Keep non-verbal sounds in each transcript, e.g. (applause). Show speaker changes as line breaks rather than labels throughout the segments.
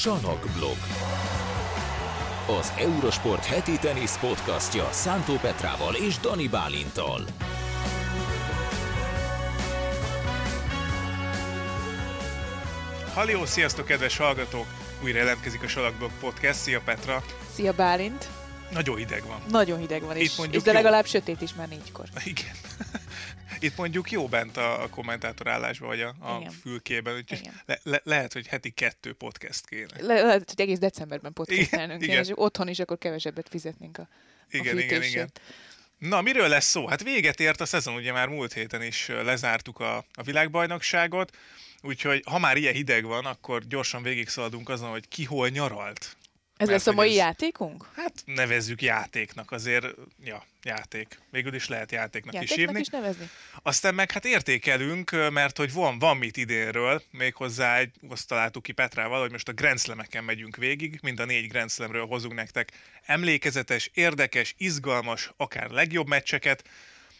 Sanokblog. Az Eurosport heti tenisz podcastja Szántó Petrával és Dani Bálintal.
Hallió, sziasztok, kedves hallgatók! Újra jelentkezik a Salakblog Podcast. Szia Petra!
Szia Bálint!
Nagyon hideg van.
Nagyon hideg van,
Itt
és,
mondjuk
és de
jó.
legalább sötét is már négykor.
Igen. Itt mondjuk jó bent a, a kommentátor állásban, vagy a, a
Igen.
fülkében, úgyhogy
Igen.
le, le, lehet, hogy heti kettő podcast kéne.
Le, lehet, hogy egész decemberben podcastelnünk kéne, és otthon is akkor kevesebbet fizetnénk a, a
Igen, igen, igen. Na, miről lesz szó? Hát véget ért a szezon, ugye már múlt héten is lezártuk a, a világbajnokságot, úgyhogy ha már ilyen hideg van, akkor gyorsan végigszaladunk azon, hogy ki hol nyaralt.
Ez
Mert
lesz a mai
ez-
játékunk?
Hát nevezzük játéknak, azért, ja, játék. Végül is lehet játéknak, is
Játéknak
hívni.
is nevezni?
Aztán meg hát értékelünk, mert hogy van, van mit idénről, méghozzá egy, azt találtuk ki Petrával, hogy most a Grand Slam-eken megyünk végig, mind a négy Grand Slamről hozunk nektek emlékezetes, érdekes, izgalmas, akár legjobb meccseket,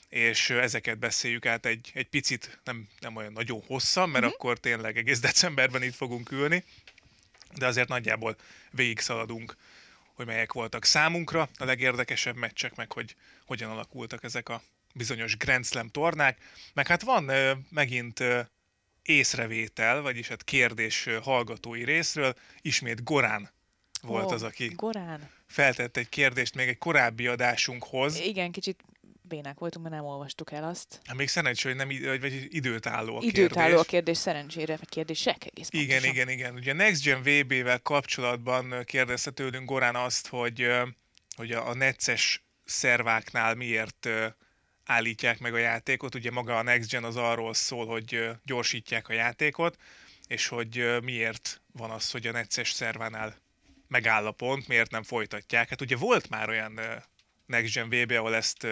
és ezeket beszéljük át egy, egy picit, nem, nem olyan nagyon hosszan, mert akkor tényleg egész decemberben itt fogunk ülni, de azért nagyjából végig szaladunk, hogy melyek voltak számunkra a legérdekesebb meccsek, meg hogy hogyan alakultak ezek a bizonyos Grand Slam tornák. Meg hát van ö, megint ö, észrevétel, vagyis hát kérdés ö, hallgatói részről. Ismét Gorán volt
Ó,
az, aki
Gorán.
feltett egy kérdést még egy korábbi adásunkhoz.
Igen, kicsit bénák voltunk, mert nem olvastuk el azt.
Hát még szerencsé, hogy nem vagy- vagy időt álló a kérdés.
álló a kérdés szerencsére, vagy kérdések egész
Igen,
pontosan.
igen, igen. Ugye a Next Gen VB-vel kapcsolatban kérdezte tőlünk Gorán azt, hogy, hogy a, a necces szerváknál miért állítják meg a játékot. Ugye maga a Next Gen az arról szól, hogy gyorsítják a játékot, és hogy miért van az, hogy a necces szervánál megáll a pont, miért nem folytatják. Hát ugye volt már olyan Next Gen VB, ahol ezt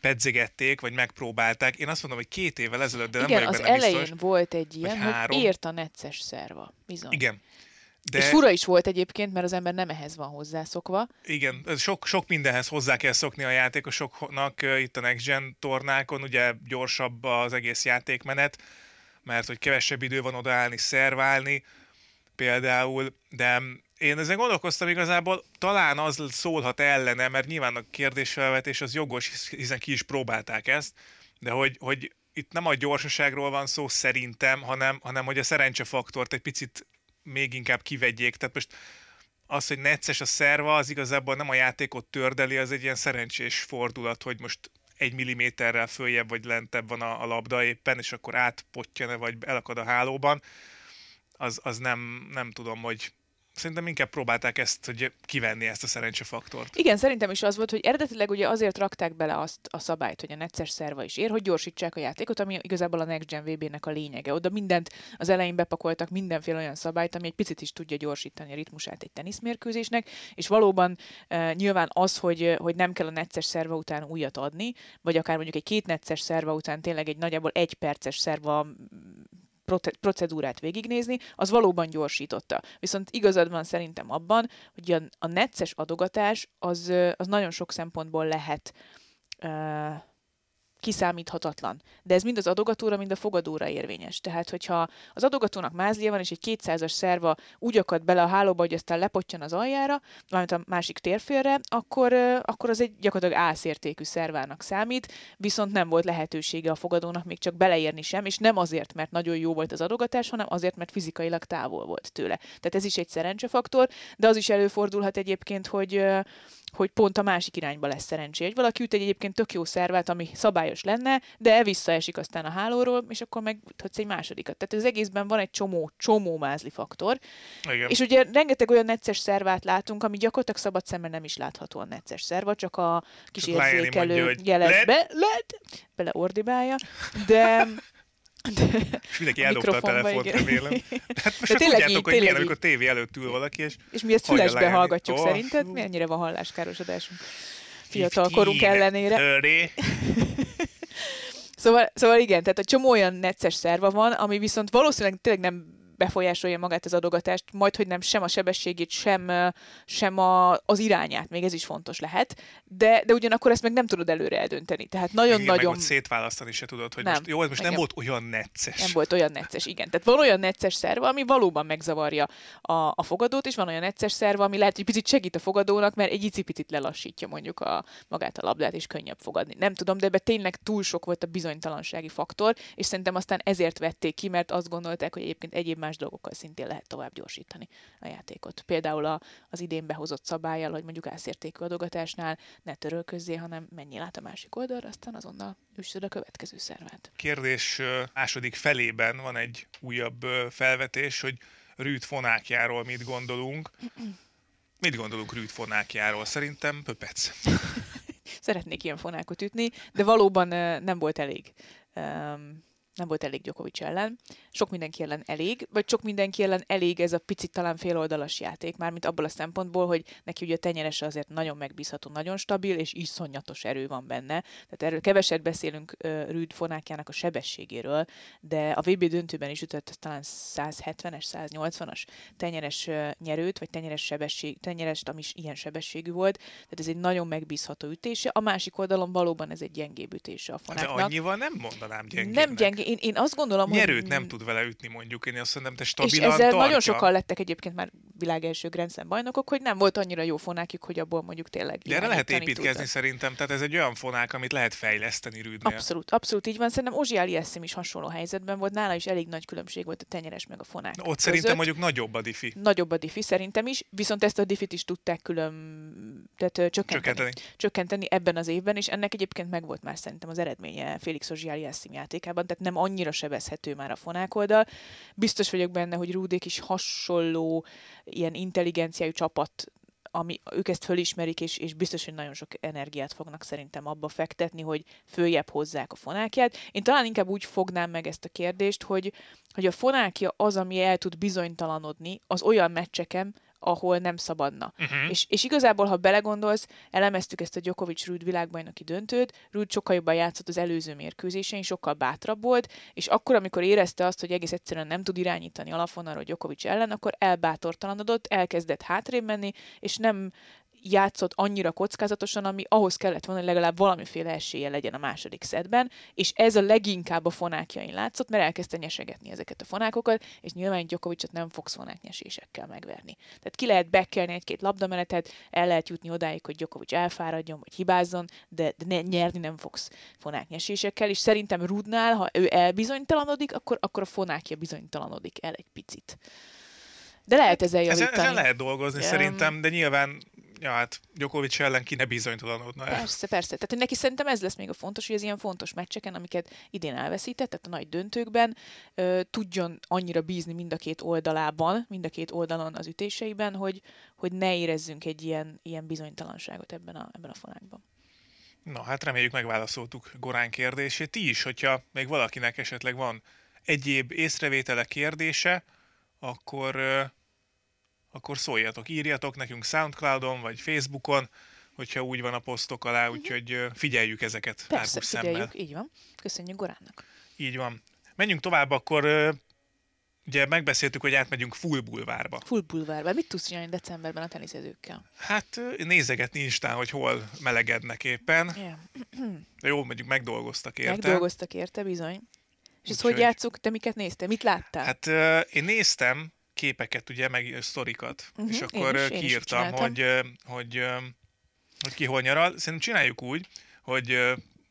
pedzegették, vagy megpróbálták. Én azt mondom, hogy két évvel ezelőtt, de nem
Igen,
vagyok
az
benne
elején
biztos.
volt egy ilyen,
három.
hogy ért a necces szerva. Bizony.
Igen.
De... És fura is volt egyébként, mert az ember nem ehhez van hozzászokva.
Igen, sok, sok mindenhez hozzá kell szokni a játékosoknak itt a Next Gen tornákon, ugye gyorsabb az egész játékmenet, mert hogy kevesebb idő van odaállni, szerválni például, de én ezen gondolkoztam igazából, talán az szólhat ellene, mert nyilván a kérdésfelvetés az jogos, hisz- hiszen ki is próbálták ezt, de hogy, hogy itt nem a gyorsaságról van szó szerintem, hanem, hanem hogy a szerencsefaktort egy picit még inkább kivegyék. Tehát most az, hogy necces a szerva, az igazából nem a játékot tördeli, az egy ilyen szerencsés fordulat, hogy most egy milliméterrel följebb vagy lentebb van a, a labda éppen, és akkor átpottyan vagy elakad a hálóban. Az, az nem, nem tudom, hogy szerintem inkább próbálták ezt, hogy kivenni ezt a szerencsefaktort.
Igen, szerintem is az volt, hogy eredetileg ugye azért rakták bele azt a szabályt, hogy a necces szerva is ér, hogy gyorsítsák a játékot, ami igazából a Next Gen VB-nek a lényege. Oda mindent az elején bepakoltak, mindenféle olyan szabályt, ami egy picit is tudja gyorsítani a ritmusát egy teniszmérkőzésnek, és valóban uh, nyilván az, hogy, hogy nem kell a necces szerva után újat adni, vagy akár mondjuk egy két necces szerva után tényleg egy nagyjából egy perces szerva procedúrát végignézni, az valóban gyorsította. Viszont igazad van szerintem abban, hogy a, a necces adogatás az, az nagyon sok szempontból lehet uh, kiszámíthatatlan. De ez mind az adogatóra, mind a fogadóra érvényes. Tehát, hogyha az adogatónak mázlia van, és egy 200-as szerva úgy akad bele a hálóba, hogy aztán lepottyan az aljára, valamint a másik térfélre, akkor, akkor az egy gyakorlatilag ászértékű szervának számít, viszont nem volt lehetősége a fogadónak még csak beleérni sem, és nem azért, mert nagyon jó volt az adogatás, hanem azért, mert fizikailag távol volt tőle. Tehát ez is egy szerencsefaktor, de az is előfordulhat egyébként, hogy hogy pont a másik irányba lesz szerencsé. Hogy valaki üt egy egyébként tök jó szervát, ami szabályos lenne, de visszaesik aztán a hálóról, és akkor meg üthetsz egy másodikat. Tehát az egészben van egy csomó, csomó mázli faktor.
Igen.
És ugye rengeteg olyan necces szervát látunk, ami gyakorlatilag szabad szemmel nem is látható a necces szerva, csak a kis
Csak
érzékelő jelezbe, led, bele ordibálja, de, de
és mindenki eldobta a telefont,
igen.
remélem. Hát most
De tényleg
tudjátok,
így,
hogy milyen,
tényleg
amikor tévé előtt ül valaki, és
És mi ezt fülesbe hallgatjuk
Ó,
szerinted?
fú.
Mennyire van halláskárosodásunk? Fiatal korunk
15,
ellenére.
30. (laughs)
Szóval, szóval igen, tehát a csomó olyan necces szerva van, ami viszont valószínűleg tényleg nem befolyásolja magát az adogatást, majd hogy nem sem a sebességét, sem, sem a, az irányát, még ez is fontos lehet, de, de ugyanakkor ezt meg nem tudod előre eldönteni. Tehát nagyon-nagyon...
Meg szétválasztani se tudod, hogy nem, most, jó, ez most nem volt olyan necces.
Nem volt olyan necces, igen. Tehát van olyan necces szerve, ami valóban megzavarja a, a fogadót, és van olyan necces szerve, ami lehet, hogy picit segít a fogadónak, mert egy icipicit lelassítja mondjuk a, magát a labdát, és könnyebb fogadni. Nem tudom, de ebbe tényleg túl sok volt a bizonytalansági faktor, és szerintem aztán ezért vették ki, mert azt gondolták, hogy egyébként egyéb más dolgokkal szintén lehet tovább gyorsítani a játékot. Például a, az idén behozott szabályjal, hogy mondjuk ászértékű adogatásnál ne törölközzé, hanem mennyi át a másik oldalra, aztán azonnal üssöd a következő szervet.
Kérdés második felében van egy újabb felvetés, hogy Rűt fonákjáról mit gondolunk. (clears throat) Mit gondolunk Rűt fonákjáról? Szerintem pöpec. (laughs)
Szeretnék ilyen fonákot ütni, de valóban nem volt elég. Um, nem volt elég Djokovic ellen. Sok mindenki ellen elég, vagy sok mindenki ellen elég ez a picit talán féloldalas játék, mármint abból a szempontból, hogy neki ugye a tenyerese azért nagyon megbízható, nagyon stabil, és iszonyatos erő van benne. Tehát erről keveset beszélünk uh, Rüd Fonákjának a sebességéről, de a VB döntőben is ütött talán 170-es, 180-as tenyeres uh, nyerőt, vagy tenyeres sebesség, tenyerest, ami is ilyen sebességű volt. Tehát ez egy nagyon megbízható ütése. A másik oldalon valóban ez egy gyengébb ütése a Fonáknak.
De annyival nem mondanám gyengébbnek.
Nem gyengé, én, én azt gondolom,
Nyerőt
hogy...
nem tud vele ütni mondjuk, én azt mondom, te stabilan
És ezzel
tartja.
nagyon sokan lettek egyébként már világ első Grand Slam bajnokok, hogy nem volt annyira jó fonákjuk, hogy abból mondjuk tényleg
De erre lehet építkezni tudtak. szerintem, tehát ez egy olyan fonák, amit lehet fejleszteni rűdnél.
Abszolút, abszolút így van. Szerintem Ozsi Aliasszim is hasonló helyzetben volt, nála is elég nagy különbség volt a tenyeres meg a fonák.
Na, ott között. szerintem mondjuk nagyobb a diffi.
Nagyobb a diffi szerintem is, viszont ezt a diffit is tudták külön tehát, csökkenteni, csökkenteni. csökkenteni ebben az évben, és ennek egyébként megvolt már szerintem az eredménye Félix Ozsi Aliasszim játékában, tehát nem annyira sebezhető már a fonák oldal. Biztos vagyok benne, hogy Rúdék is hasonló ilyen intelligenciájú csapat ami ők ezt fölismerik, és, és biztos, hogy nagyon sok energiát fognak szerintem abba fektetni, hogy följebb hozzák a fonákját. Én talán inkább úgy fognám meg ezt a kérdést, hogy, hogy a fonákja az, ami el tud bizonytalanodni az olyan meccseken, ahol nem szabadna. Uh-huh. És, és igazából, ha belegondolsz, elemeztük ezt a Djokovic Rüd világbajnoki döntőt, Rüd sokkal jobban játszott az előző mérkőzésein, sokkal bátrabb volt, és akkor, amikor érezte azt, hogy egész egyszerűen nem tud irányítani alapvonalról Djokovic ellen, akkor elbátortalanodott, elkezdett hátrébb menni, és nem játszott annyira kockázatosan, ami ahhoz kellett volna, hogy legalább valamiféle esélye legyen a második szedben, és ez a leginkább a fonákjain látszott, mert elkezdte nyesegetni ezeket a fonákokat, és nyilván Gyokovicsot nem fogsz nyesésekkel megverni. Tehát ki lehet bekelni egy-két labdamenetet, el lehet jutni odáig, hogy Gyokovics elfáradjon, vagy hibázzon, de, de ne, nyerni nem fogsz nyesésekkel, és szerintem Rudnál, ha ő elbizonytalanodik, akkor, akkor a fonákja bizonytalanodik el egy picit. De lehet ezzel javítani.
Ezen, ezen lehet dolgozni um, szerintem, de nyilván ja, hát Djokovic ellen ki ne bizonytalanodna
el. Persze, persze. Tehát neki szerintem ez lesz még a fontos, hogy az ilyen fontos meccseken, amiket idén elveszített, tehát a nagy döntőkben ö, tudjon annyira bízni mind a két oldalában, mind a két oldalon az ütéseiben, hogy, hogy ne érezzünk egy ilyen, ilyen bizonytalanságot ebben a, ebben a fonákban.
Na, hát reméljük megválaszoltuk Gorán kérdését. Ti is, hogyha még valakinek esetleg van egyéb észrevétele kérdése, akkor akkor szóljatok, írjatok nekünk Soundcloudon vagy Facebookon, hogyha úgy van a posztok alá, mhm. úgyhogy figyeljük ezeket
Persze, figyeljük, szemmel. így van. Köszönjük Goránnak.
Így van. Menjünk tovább, akkor ugye megbeszéltük, hogy átmegyünk Full Bulvárba.
Full Bulvárba. Mit tudsz csinálni decemberben a teniszezőkkel?
Hát nézegetni Instán, hogy hol melegednek éppen. Yeah. Jó, mondjuk megdolgoztak érte.
Megdolgoztak érte, bizony. És ezt hogy játszuk? Te miket néztél? Mit láttál?
Hát én néztem, képeket, ugye, meg sztorikat, uh-huh, és akkor én is, kiírtam, én is hogy, hogy, hogy ki hol nyaral. Szerintem csináljuk úgy, hogy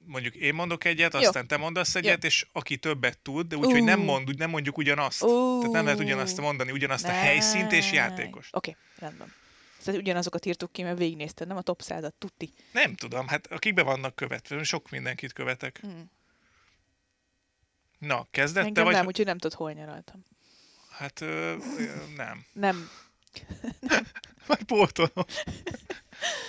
mondjuk én mondok egyet, Jó. aztán te mondasz egyet, Jó. és aki többet tud, de úgyhogy uh. nem, mond, nem mondjuk ugyanazt. Uh. Tehát nem lehet ugyanazt mondani, ugyanazt ne. a helyszínt és játékos.
Oké, okay, rendben. Szóval ugyanazokat írtuk ki, mert végignézted, nem a top 100 tuti.
Nem tudom, hát akikbe vannak követve, sok mindenkit követek. Hmm. Na, kezdette
Engem
vagy?
nem, úgyhogy nem tudod, hol nyaraltam.
Hát ö, nem.
Nem. (laughs)
Majd pótolom.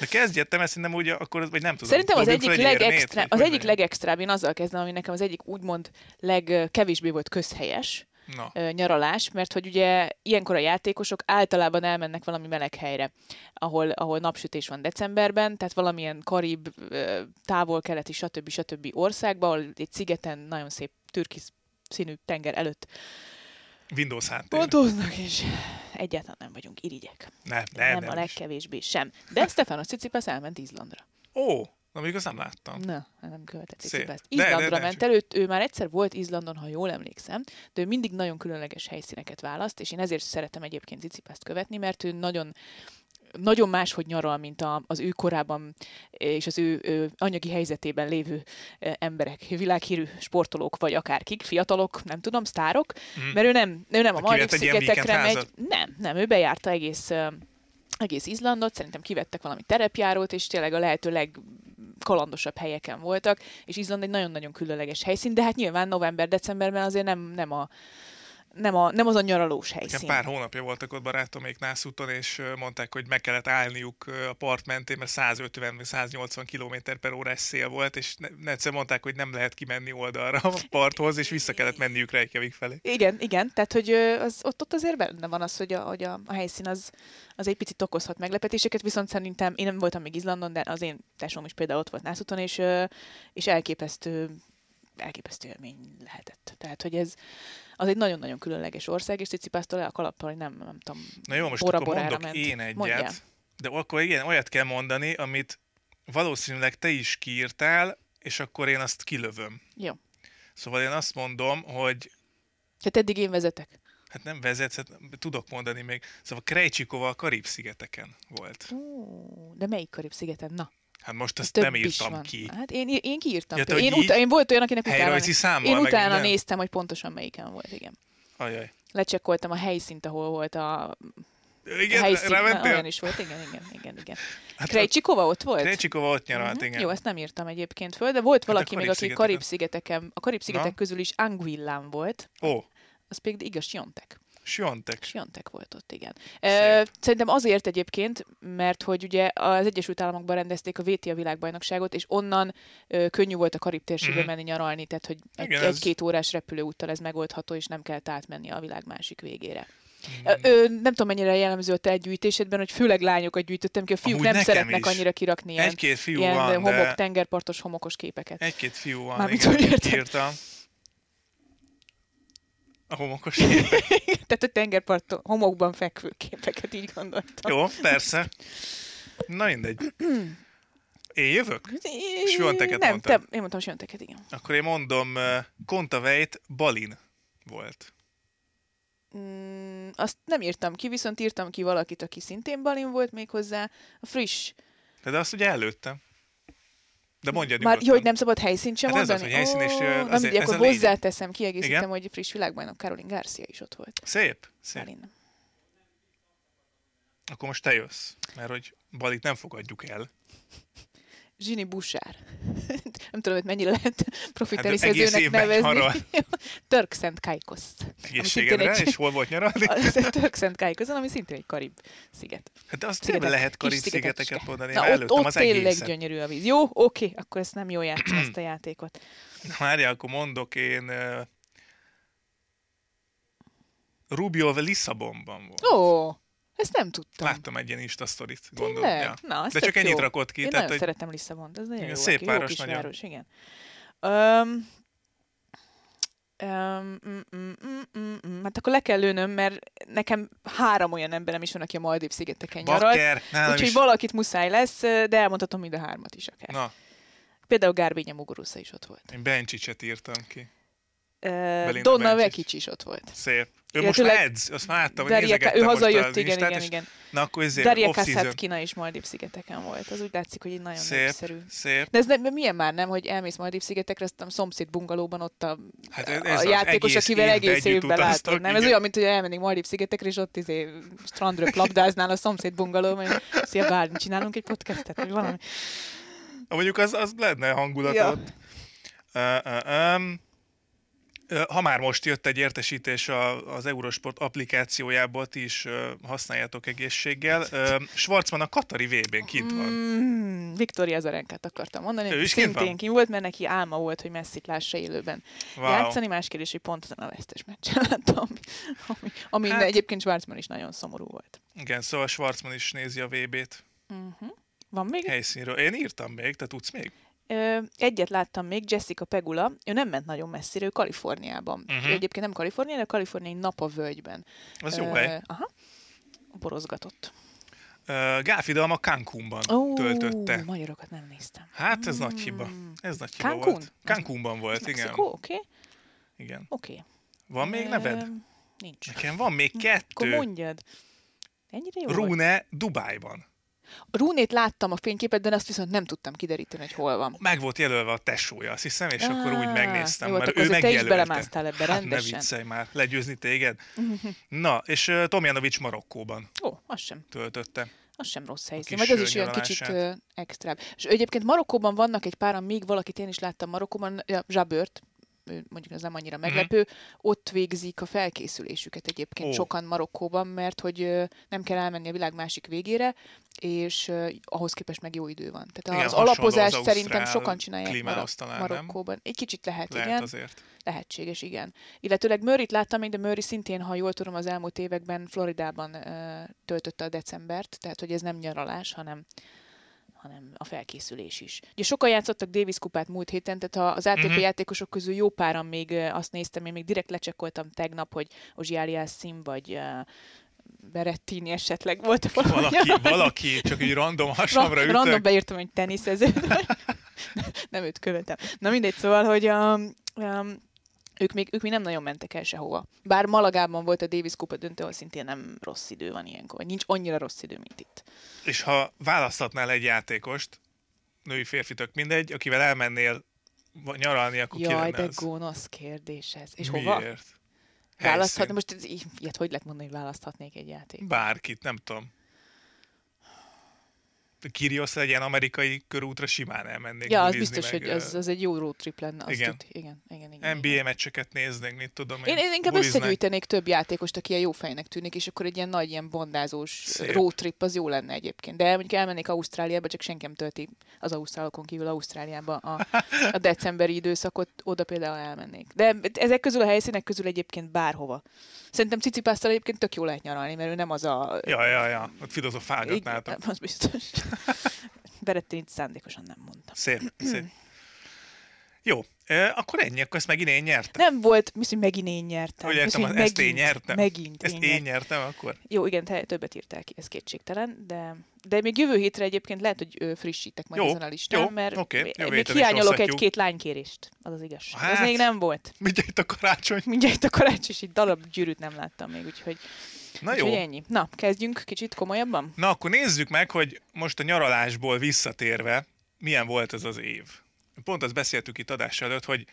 De kezdjettem, mert szerintem úgy, akkor, vagy nem tudom.
Szerintem az egyik, legextra, az egyik legextrább, én azzal kezdem, ami nekem az egyik úgymond legkevésbé volt közhelyes, Na. nyaralás, mert hogy ugye ilyenkor a játékosok általában elmennek valami meleg helyre, ahol, ahol napsütés van decemberben, tehát valamilyen karib, távol-keleti, stb. stb. országba, ahol egy szigeten nagyon szép türkisz színű tenger előtt
Windows háttér.
Pontóznak, és egyáltalán nem vagyunk irigyek.
Nem,
Nem,
nem,
nem, a
is.
legkevésbé sem. De Stefanos Tsitsipas elment Izlandra.
Ó, na még azt nem láttam.
Na, nem követett
de-
Izlandra
de-
ment előtt, ő már egyszer volt Izlandon, ha jól emlékszem, de ő mindig nagyon különleges helyszíneket választ, és én ezért szeretem egyébként Tsitsipast követni, mert ő nagyon nagyon máshogy nyaral, mint a, az ő korában és az ő, ő anyagi helyzetében lévő emberek, világhírű sportolók, vagy akárkik, fiatalok, nem tudom, sztárok,
Mhm.
mert ő nem, ő nem a
egy ilyen
Maldiv-szigetekre megy. Nem, nem, ő bejárta egész, egész Izlandot, szerintem kivettek valami terepjárót, és tényleg a lehető legkalandosabb helyeken voltak, és Izland egy nagyon-nagyon különleges helyszín, de hát nyilván november-decemberben azért nem, nem a nem, a, nem az a nyaralós
Nekem
helyszín.
pár hónapja voltak ott barátomék Nászúton, és mondták, hogy meg kellett állniuk a part mentén, mert 150 vagy 180 km per órás szél volt, és ne, egyszer mondták, hogy nem lehet kimenni oldalra a parthoz, és vissza kellett menniük Reykjavik felé.
Igen, igen, tehát hogy az, ott, ott azért benne van az, hogy a, hogy a, a helyszín az, az egy picit okozhat meglepetéseket, viszont szerintem én nem voltam még Izlandon, de az én tesóm is például ott volt Nászúton, és, és elképesztő elképesztő élmény lehetett. Tehát, hogy ez az egy nagyon-nagyon különleges ország, és Cicipásztól le a kalappal, hogy nem, nem tudom,
Na jó, most akkor mondok
ment.
én egyet,
Mondjál.
de akkor igen, olyat kell mondani, amit valószínűleg te is kiírtál, és akkor én azt kilövöm.
Jó.
Szóval én azt mondom, hogy
Tehát eddig én vezetek.
hát nem vezetsz, hát tudok mondani még. Szóval Krejcsikova a Karib-szigeteken volt.
Ó, de melyik Karib-szigeten? Na,
Hát most ezt
több
nem írtam ki.
Hát én, én kiírtam.
Ja,
én,
így?
én volt olyan, akinek utána,
számmal,
én utána
minden?
néztem, hogy pontosan melyiken volt, igen.
Ajaj.
Lecsekkoltam a helyszínt, ahol volt a
Igen,
helyszín. Na,
rámentél?
olyan is volt, igen, igen, igen, igen.
Hát
Krejcsikova ott volt?
Krejcsikova ott nyaralt,
Mhm.
igen.
Jó, ezt nem írtam egyébként föl, de volt
Hát
valaki még, aki
Karib-szigeteken.
A Karib-szigetek közül is Anguillán volt,
Ó,
az pedig igaz, Siontek.
Siontek.
Siontek volt ott, igen. Ö, szerintem azért egyébként, mert hogy ugye az Egyesült Államokban rendezték a VTA világbajnokságot, és onnan könnyű volt a Karib térségbe
Mhm.
menni nyaralni, tehát hogy
Igen, ez-
egy-két órás repülőúttal ez megoldható, és nem kellett átmenni a világ másik végére.
Mm.
Ö, nem tudom, mennyire jellemző a te gyűjtésedben, hogy főleg lányokat gyűjtöttem ki, a fiúk
Amúgy
nem szeretnek
is.
annyira kirakni ilyen,
Egy-két fiú
ilyen
van,
homok,
de...
tengerpartos homokos képeket.
Egy-két fiú van,
Mármint
igen, írtam. A homokos (laughs) képek.
Tehát a tengerpart homokban fekvő képeket így gondoltam.
Jó, persze. Na mindegy. Én jövök? Sionteket
Nem,
mondtad.
te, én mondtam Sionteket, igen.
Akkor én mondom, uh, Kontaveit Balin volt.
Mm, azt nem írtam ki, viszont írtam ki valakit, aki szintén Balin volt még hozzá. A friss.
De azt ugye előttem. De mondjad
Már, jó, hogy nem szabad helyszínt sem
Hát ez az,
mondani?
hogy helyszín, és,
Ó,
azért-
nem,
a
akkor hozzáteszem, kiegészítem,
Igen?
hogy friss világbajnok Caroline Garcia is ott volt.
Szép, szép.
Balin.
Akkor most te jössz, mert hogy Balit nem fogadjuk el.
Zsini Busár. (laughs) nem tudom, hogy mennyire lehet profi
Hát évben
nevezni. (laughs) Törk Szent Kájkosz.
Egészségedre,
egy-
és hol volt nyaralni? (laughs)
Törk Szent Kájkoszon, ami szintén egy karib sziget.
Hát de azt
Szigetek,
lehet
kis
Karib-szigeteket
szigetecske.
mondani,
Na, ott, ott
az
tényleg
egészet.
gyönyörű a víz. Jó, oké, akkor ezt nem jól játszom ezt a játékot.
Na, Várjál, akkor mondok én... Uh, Rubio Lisszabonban volt.
Ó, ezt nem tudtam.
Láttam egy ilyen Insta sztorit, gondolom. Ja.
Na,
De csak ennyit
jó.
rakott ki.
Én
tehát,
nagyon
hogy
szeretem Lisszabont, ez nagyon
Igen,
jó.
szép város
jó kis
nagyon.
város, igen. Um, Um, mm, mm, mm, mm. Hát akkor le kell lőnöm, mert nekem három olyan emberem is van, aki a Maldív szigeteken
nálam
Úgyhogy
is.
valakit muszáj lesz, de elmondhatom mind a hármat is akár.
Na,
Például Gárvénye Muguruza is ott volt.
én Bencsicset írtam ki. Belinda
Donna. Vekic is ott volt.
Szép. Ő most
Illetőleg
edz, azt már láttam, hogy
Daria, ő hazajött,
az
igen, igen,
és
igen.
Na akkor ezért
Daria. Kasatkina is Maldív szigeteken volt. Az úgy látszik, hogy így nagyon
Szép,
népszerű.
szép.
De ez nem, milyen már nem, hogy elmész Maldív szigetekre, aztán a szomszéd bungalóban ott a,
Hát ez-
a játékos,
egész
akivel egész évben látod. Nem, ez
igen.
olyan, mint hogy elmennénk Maldív szigetekre, és ott izé strandröp labdáznál a szomszéd bungalóban, hogy szia Bálint, csinálunk egy podcastet, vagy valami.
Mondjuk az, az lenne hangulat
Ja.
ott. Uh, uh, um, Ha már most jött egy értesítés a, az Eurosport applikációjából, ti is használjátok egészséggel. Schwarzman a Katari VB-n kint van.
Mm, Viktoria Azarenkát akartam mondani.
Ő is kint van?
kint volt, mert neki álma volt, hogy messzit lássa élőben
Wow.
játszani. Más kérdés, hogy pont a vesztes meccsen láttam, ami, ami
Hát-
hát... egyébként Schwarzman is nagyon szomorú volt.
Igen, szóval Schwarzman is nézi a VB-t
Uh-huh. Van még?
helyszínről. Én írtam még, te tudsz még?
Egyet láttam még, Jessica Pegula, ő nem ment nagyon messzire, ő Kaliforniában. Uh-huh. Egyébként nem Kaliforniában, de kaliforniai nap a völgyben.
Az jó hely.
Aha. Borozgatott.
Gálfidalma Cancúnban
Ó,
töltötte.
magyarokat nem néztem.
Hát ez nagy hiba.
Mm.
Ez nagy hiba
Cancún?
volt. Cancúnban volt, igen.
Mexikó? Oké, okay.
igen.
oké.
Van még neved?
Nincs.
Nekem van még
Akkor
kettő.
mondjad. Ennyire jó volt?
Rune Dubájban.
A Rúnét láttam a fényképet, de azt viszont nem tudtam kideríteni, hogy hol van.
Meg volt jelölve a tesója, azt hiszem, és akkor úgy megnéztem,
jó,
mert ő
azért te is
megjelölte.
belemásztál ebbe
hát ne viccelj már, legyőzni téged. (laughs) Na, és uh, Tomjanovics Marokkóban
Ó, az sem.
töltötte.
Az sem rossz helyszín. Vagy az is olyan kicsit ö, extrább. És egyébként Marokkóban vannak egy páran, még valakit én is láttam Marokkóban, ja, Zsabört, mondjuk ez nem annyira meglepő, ott végzik a felkészülésüket egyébként
Ó.
sokan Marokkóban, mert hogy nem kell elmenni a világ másik végére, és ahhoz képest meg jó idő van. Tehát
Igen,
az alapozás
az
szerintem sokan csinálják
nem?
Marokkóban. Egy kicsit lehet,
Lehet
igen.
azért.
Lehetséges, igen. Illetőleg Murray-t láttam még, de Murray szintén, ha jól tudom, az elmúlt években Floridában ö, töltötte a decembert, tehát hogy ez nem nyaralás, hanem hanem a felkészülés is. Ugye sokan játszottak Davis kupát múlt héten, tehát ha az ATP
Mhm.
uh-huh. játékosok közül jó páran még azt néztem, én még direkt lecsekkoltam tegnap, hogy Ozsi Aliasszim vagy Berettini esetleg volt valami.
Valaki, valaki csak így random hasamra
Ra-
ütök.
random beírtam, hogy teniszező. (laughs) nem őt követem. Na mindegy, szóval, hogy um, um, ők még, ők még nem nagyon mentek el sehova. Bár Malagában volt a Davis Kupa döntő, ahol szintén nem rossz idő van ilyenkor. Nincs annyira rossz idő, mint itt.
És ha választhatnál egy játékost, női férfi tök mindegy, akivel elmennél nyaralni, akkor ki
Jaj,
lenne
de
ez?
gonosz kérdés ez. És
Miért?
hova? Választhatni, most ilyet hogy lehet mondani, hogy választhatnék egy játék?
Bárkit, nem tudom. Kyrgios egy ilyen amerikai körútra simán elmennék
Ja, az biztos,
meg,
hogy az, az egy jó road trip lenne. Azt
Igen.
Tud, igen, igen, igen,
NBA
igen.
meccseket néznénk, mit tudom
Én, én inkább
buliznánk.
összegyűjtenék több játékost, aki ilyen jó fejnek tűnik, és akkor egy ilyen nagy, ilyen bondázós
Szép.
road trip az jó lenne egyébként. De mondjuk elmennék Ausztráliába, csak senki nem tölti az ausztrálokon kívül Ausztráliába a, a decemberi időszakot, oda például elmennék. De ezek közül a helyszínek közül egyébként bárhova. Szerintem Cicipásztal egyébként tök jó lehet nyaralni, mert ő nem az a...
Ja, ja, ja, ott.
Igen, az biztos. Berettinit szándékosan nem mondtam.
Szép, (clears throat) szép. Jó, e, akkor ennyi, akkor ezt megint én nyertem.
Nem volt, mi hogy megint én nyertem.
Hogy értem, ezt én
megint,
nyertem.
Megint
Ezt
én
én
nyertem.
akkor?
Jó, igen, te többet írtál ki, ez kétségtelen, de, de még jövő hétre egyébként lehet, hogy ö, frissítek majd
Jó,
ezen a listán,
jó,
mert
oké,
még-
jövő
hiányolok egy-két lánykérést, az az igazság. Hát... Ez még nem volt.
Mindjárt a karácsony.
Mindjárt a karácsony, és egy darab gyűrűt nem láttam még, úgyhogy,
Na
úgyhogy
jó.
ennyi. Na, kezdjünk kicsit komolyabban?
Na, akkor nézzük meg, hogy most a nyaralásból visszatérve, milyen volt ez az év. Pont azt beszéltük itt adás előtt, hogy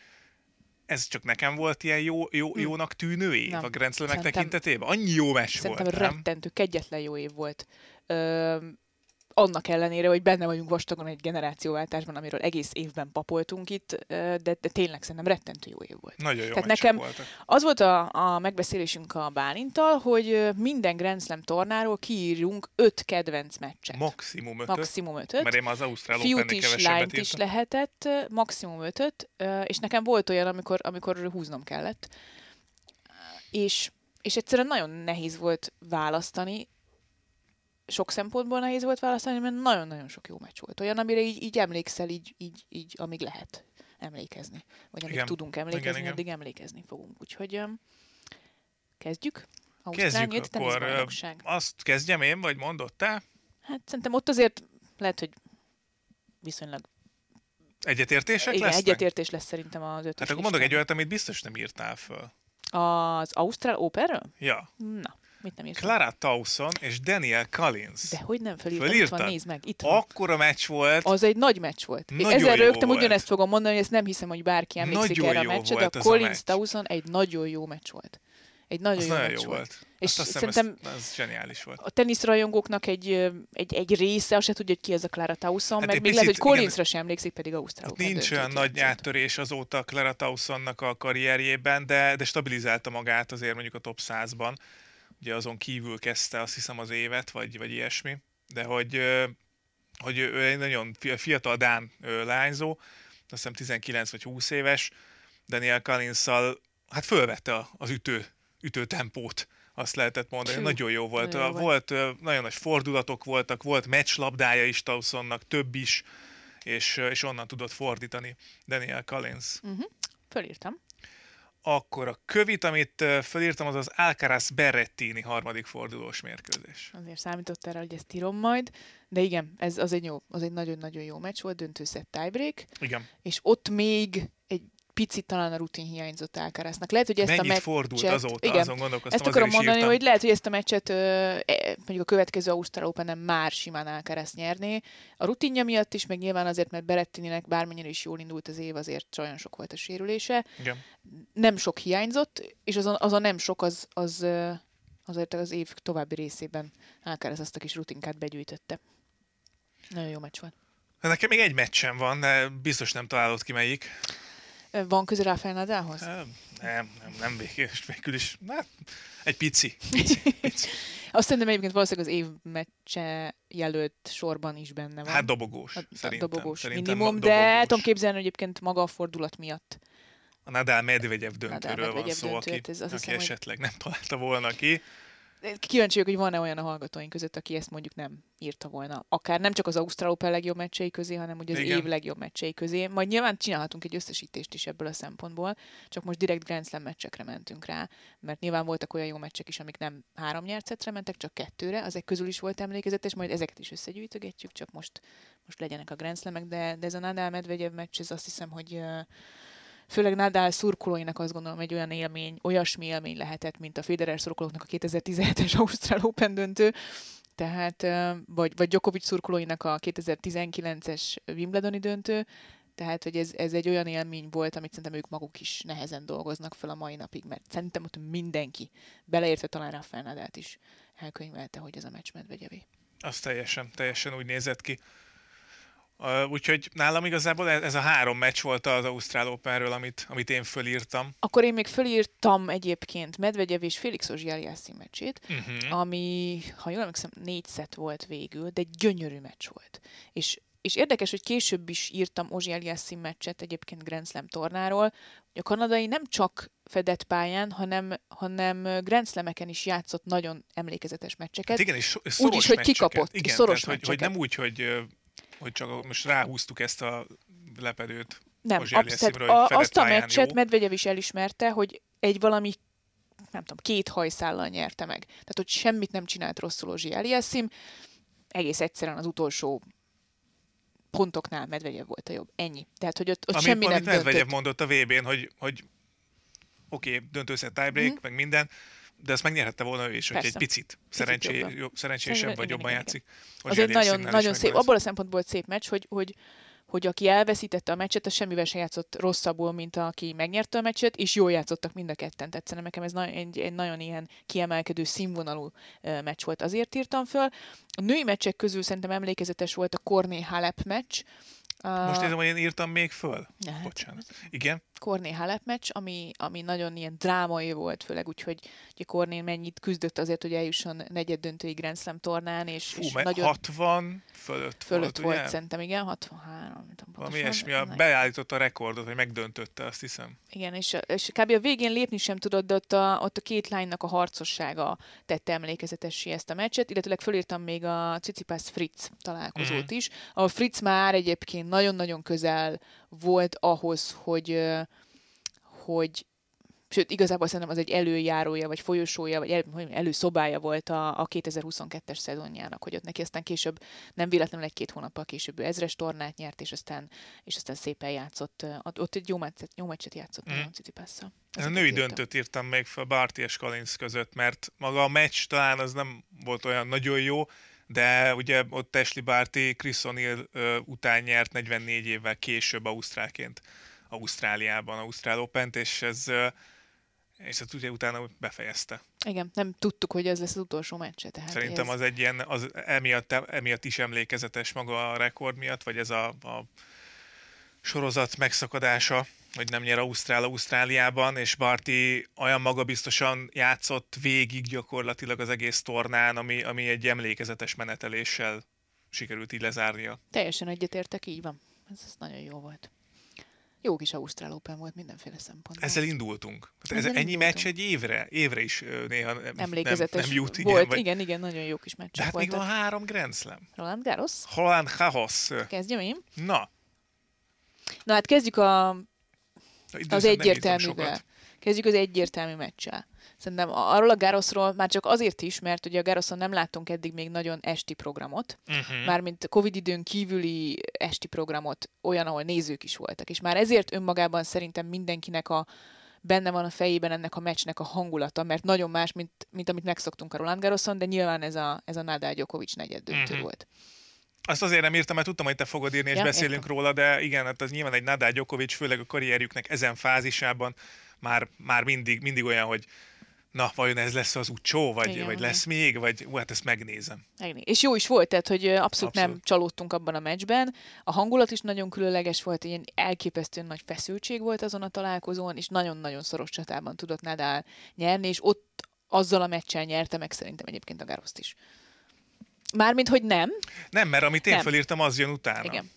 ez csak nekem volt ilyen jó, jó,
Hm.
jónak tűnő év
Nem.
a Grand
Szerintem-
tekintetében? Annyi jó
Szerintem
volt, nem?
rettentő, kegyetlen jó év volt. Ö, annak ellenére, hogy benne vagyunk vastagon egy generációváltásban, amiről egész évben papoltunk itt, de, de tényleg szerintem rettentő jó év volt.
Nagyon jó
Tehát nekem-
voltak.
Az volt a, a megbeszélésünk a Bálintal, hogy minden Grand Slam tornáról kiírjunk öt kedvenc meccset.
Maximum ötöt,
maximum ötöt.
mert én az Ausztrál
Fiút is, lányt is lehetett, maximum ötöt, és nekem volt olyan, amikor, amikor húznom kellett. És, és egyszerűen nagyon nehéz volt választani, sok szempontból nehéz volt választani, mert nagyon-nagyon sok jó meccs volt. Olyan, amire így, így emlékszel, így, így, így, amíg lehet emlékezni. Vagy amíg
Igen.
tudunk emlékezni,
Igen, igen.
addig emlékezni fogunk. Úgyhogy öm, kezdjük.
Kezdjük
Ausztrál nyílt
akkor. Azt kezdjem én, vagy mondod te?
Hát szerintem ott azért lehet, hogy viszonylag
Egyetértések
igen,
lesznek?
egyetértés lesz szerintem az ötös
Hát akkor mondok egy olyat, amit biztos nem írtál föl.
Az Ausztrál Operről?
Ja.
Na, mit nem írtam?
Clara Towson és Daniel Collins.
De hogy nem felírtam? Itt
Fölírtad?
van, nézd meg, itt van.
Akkora meccs volt,
Az egy nagy meccs volt.
Nagyon
Ezzel
jó
rögtem
volt.
ugyanezt fogom mondani, hogy ezt nem hiszem, hogy bárki emlékszik
Nagyon
erre a
jó
meccsre, de a Collins. Tauson egy nagyon jó meccs volt. Egy nagyon
az
jó
nagyon jó
volt.
volt.
És
Azt azt
szerintem-
ez, ez zseniális volt.
A teniszrajongóknak egy, egy, egy része azt se tudja, hogy ki ez a Clara Tauson,
Hát
meg még lehet, hogy Collinsra sem emlékszik, pedig Ausztrál
Hát nincs olyan nagy áttörés azóta Clara Towsonnak a karrierjében, de, de stabilizálta magát azért mondjuk a top 100-ban. Ugye azon kívül kezdte azt hiszem az évet, vagy, vagy ilyesmi. De hogy, hogy ő egy nagyon fi- fiatal Dán lányzó, azt hiszem 19 vagy 20 éves, Daniel collins hát fölvette az ütő, ütő tempót, azt lehetett mondani.
Fű,
nagyon jó volt.
nagyon jó
volt. ö, nagyon nagy fordulatok voltak, volt meccslabdája is Towsonnak, több is, és, és onnan tudott fordítani Daniel Collins.
Uh-huh. Fölírtam.
Akkor a kövit, amit ö, fölírtam, az az Alcaraz Berrettini harmadik fordulós mérkőzés.
Azért számított erre, hogy ezt írom majd. De igen, ez az egy, jó, az egy nagyon-nagyon jó meccs volt, döntőszett tiebreak,
Igen.
és ott még egy picit talán a rutin hiányzott Alcaraznak. Lehet, hogy ezt
Mennyit
a meccset...
fordult azóta,
igen,
azon gondolkoztam,
Ezt akarom mondani,
írtam.
hogy lehet, hogy ezt a meccset e, mondjuk a következő Ausztrál open már simán Alcaraz nyerné. A rutinja miatt is, meg nyilván azért, mert Berettininek bármennyire is jól indult az év, azért olyan sok volt a sérülése.
Igen.
Nem sok hiányzott, és az a, az a nem sok, az, az azért az év további részében Alcaraz azt a kis rutinkát begyűjtötte. Nagyon jó meccs volt.
Nekem még egy meccsem van, de biztos nem találod ki melyik.
Van köze Rafael Nadalhoz?
Nem, nem, nem, nem végül, is. Hát, egy (laughs) pici.
Azt szerintem egyébként valószínűleg az év meccse jelölt sorban is benne van.
Hát dobogós.
A- a
Szerintem,
dobogós
szerintem
minimum,
ma-
de
dobogós.
tudom képzelni, hogy egyébként maga a fordulat miatt.
A Nadal Medvegyev döntőről van
Medvegyev
szó,
döntő,
aki,
hát ez azt
aki
hiszem, hogy-
esetleg nem találta volna ki.
Kíváncsi vagyok, hogy van-e olyan a hallgatóink között, aki ezt mondjuk nem írta volna. Akár nem csak az Ausztrál Open legjobb meccsei közé, hanem ugye az
Igen.
év legjobb meccsei közé. Majd nyilván csinálhatunk egy összesítést is ebből a szempontból, csak most direkt Grand Slam meccsekre mentünk rá, mert nyilván voltak olyan jó meccsek is, amik nem három nyert szettre mentek, csak kettőre, ezek közül is volt emlékezetes, majd ezeket is összegyűjtögetjük, csak most, most legyenek a Grand Slamek, de, de ez a Nadal Medvegyev meccs, ez azt hiszem, hogy ö, főleg Nadal szurkolóinak azt gondolom egy olyan élmény, olyasmi élmény lehetett, mint a Federer szurkolóknak a 2017-es Ausztrál Open döntő, tehát, vagy, vagy Djokovic szurkolóinak a 2019-es Wimbledoni döntő, tehát, hogy ez, ez egy olyan élmény volt, amit szerintem ők maguk is nehezen dolgoznak fel a mai napig, mert szerintem ott mindenki, beleértve talán Rafael Nadalt is elkönyvelte, hogy ez a meccs medvegyevé.
Az teljesen, teljesen úgy nézett ki. Uh, úgyhogy nálam igazából ez a három meccs volt az Ausztrál Openről, amit, amit én fölírtam.
Akkor én még fölírtam egyébként Medvegyev és Félix Ozsiáliászi meccsét,
Uh-huh.
ami, ha jól emlékszem, négy szett volt végül, de egy gyönyörű meccs volt. És, és érdekes, hogy később is írtam Ozsi Eliassim meccset egyébként Grand Slam tornáról, hogy a kanadai nem csak fedett pályán, hanem, hanem Grand Slameken is játszott nagyon emlékezetes meccseket.
Hát igen, és szoros
Úgy is, hogy
meccseket.
kikapott,
Igen,
szoros
tehát, hogy, hogy nem úgy, hogy, hogy csak most ráhúztuk ezt a lepedőt.
Nem,
hogy
A, azt a meccset
jó.
Medvegyev is elismerte, hogy egy valami nem tudom, két hajszállal nyerte meg. Tehát, hogy semmit nem csinált rosszul Ozsi Eliassim, egész egyszerűen az utolsó pontoknál Medvegyev volt a jobb. Ennyi. Tehát, hogy ott, ott
Amit,
semmi nem
Medvegyev
döntött.
mondott a VB-n, hogy, hogy oké, okay, döntőszett tiebreak,
Mhm.
meg minden, de ezt megnyerhette volna ő is, hogy egy
Persze.
picit szerencsé,
jobban.
jó, szerencsésebb vagy
Igen,
jobban
igen,
játszik.
Az
Ozsi
egy nagyon, nagyon szép, abból a szempontból szép meccs, hogy, hogy, hogy aki elveszítette a meccset, az semmivel sem játszott rosszabbul, mint aki megnyerte a meccset, és jól játszottak mind a ketten. Tehát szerintem nekem ez na- egy, egy nagyon ilyen kiemelkedő színvonalú meccs volt. Azért írtam föl. A női meccsek közül szerintem emlékezetes volt a Korné Halep meccs.
Most érzem, hogy én írtam még föl.
hát,
Bocsánat. Igen?
Korné Halep meccs, ami, ami nagyon ilyen drámai volt, főleg úgy, hogy ugye Korné mennyit küzdött azért, hogy eljusson negyed döntői Grand Slam tornán, és,
Fú,
és nagyon
60 fölött,
fölött
volt,
volt,
ugye?
szerintem, igen, 63, nem tudom
Valami ilyesmi, a, beállította a rekordot, vagy megdöntötte, azt hiszem.
Igen, és, és kb. a végén lépni sem tudott, de ott a, ott a két lánynak a harcossága tette emlékezetessé ezt a meccset, illetőleg fölírtam még a Cicipas Fritz találkozót
Mhm.
is, ahol Fritz már egyébként nagyon-nagyon közel volt ahhoz, hogy, hogy sőt, igazából szerintem az egy előjárója, vagy folyosója, vagy el, előszobája volt a, a 2022-es szezonjának, hogy ott neki aztán később, nem véletlenül egy-két hónappal később ő ezres tornát nyert, és aztán, és aztán szépen játszott, ott, egy jó meccset, jó meccset játszott mm. a Cicipasszal.
Ez a női döntőt írtam még fel Barty és Collins között, mert maga a meccs talán az nem volt olyan nagyon jó, de ugye ott Ashley Barty Chris O'Neill után nyert 44 évvel később Ausztrálként Ausztráliában, Ausztrál Open-t, és ez és ezt ugye utána befejezte.
Igen, nem tudtuk, hogy ez lesz az utolsó meccse. Tehát
Szerintem
ez,
az egy ilyen, az emiatt, emiatt is emlékezetes maga a rekord miatt, vagy ez a, a sorozat megszakadása, hogy nem nyer Ausztrál Ausztráliában, és Barty olyan magabiztosan játszott végig gyakorlatilag az egész tornán, ami, ami egy emlékezetes meneteléssel sikerült így lezárnia.
Teljesen egyetértek, így van. Ez, ez nagyon jó volt. Jó kis Ausztrál Open volt mindenféle szempontból.
Ezzel indultunk. Hát ez
Ezzel
ennyi
indultunk.
meccs egy évre? Évre is néha nem,
Emlékezetes
nem, nem jut. Igen,
volt.
vagy,
Igen, igen, nagyon jó kis
de
meccsek
hát még van három Grand Slam.
Roland Garros,
Holland Garros.
kezdjem én.
Na,
Na hát kezdjük a, az egyértelművel. Kezdjük az egyértelmű meccsel. Szerintem arról a Garosról már csak azért is, mert ugye a Garoson nem láttunk eddig még nagyon esti programot,
Uh-huh.
mármint Covid időn kívüli esti programot, olyan, ahol nézők is voltak. És már ezért önmagában szerintem mindenkinek a benne van a fejében ennek a meccsnek a hangulata, mert nagyon más, mint, mint amit megszoktunk a Roland Garroson, de nyilván ez a, ez a Nadal Djokovic negyed döntő uh-huh. volt.
Azt azért nem írtam, mert tudtam, hogy te fogod írni, és
Ja,
beszélünk
értem.
róla, de igen, hát az nyilván egy Nadal Djokovic, főleg a karrierjüknek ezen fázisában már, már mindig, mindig olyan, hogy na, vajon ez lesz az úcsó, vagy,
Igen,
vagy lesz még, vagy ú, hát ezt megnézem.
Megné- És jó is volt, tehát hogy abszolút, abszolút nem csalódtunk abban a meccsben. A hangulat is nagyon különleges volt, ilyen elképesztően nagy feszültség volt azon a találkozón, és nagyon-nagyon szoros csatában tudott Nadal nyerni, és ott azzal a meccsel nyerte meg szerintem egyébként a Garoszt is. Mármint, hogy nem,
Nem, mert amit én
Nem.
felírtam, az jön utána.
igen.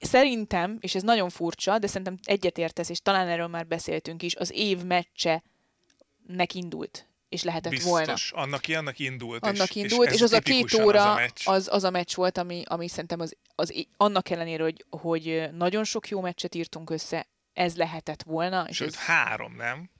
Szerintem, és ez nagyon furcsa, de szerintem egyetértesz, és talán erről már beszéltünk is, az év meccse nek indult, és lehetett
Biztos,
volna.
annak, annak indult.
annak
és,
indult, és, és az a két óra,
az a meccs.
az, az a meccs volt, ami, ami szerintem az, az, annak ellenére, hogy, hogy nagyon sok jó meccset írtunk össze, ez lehetett volna. És
Sőt,
ez
három, nem?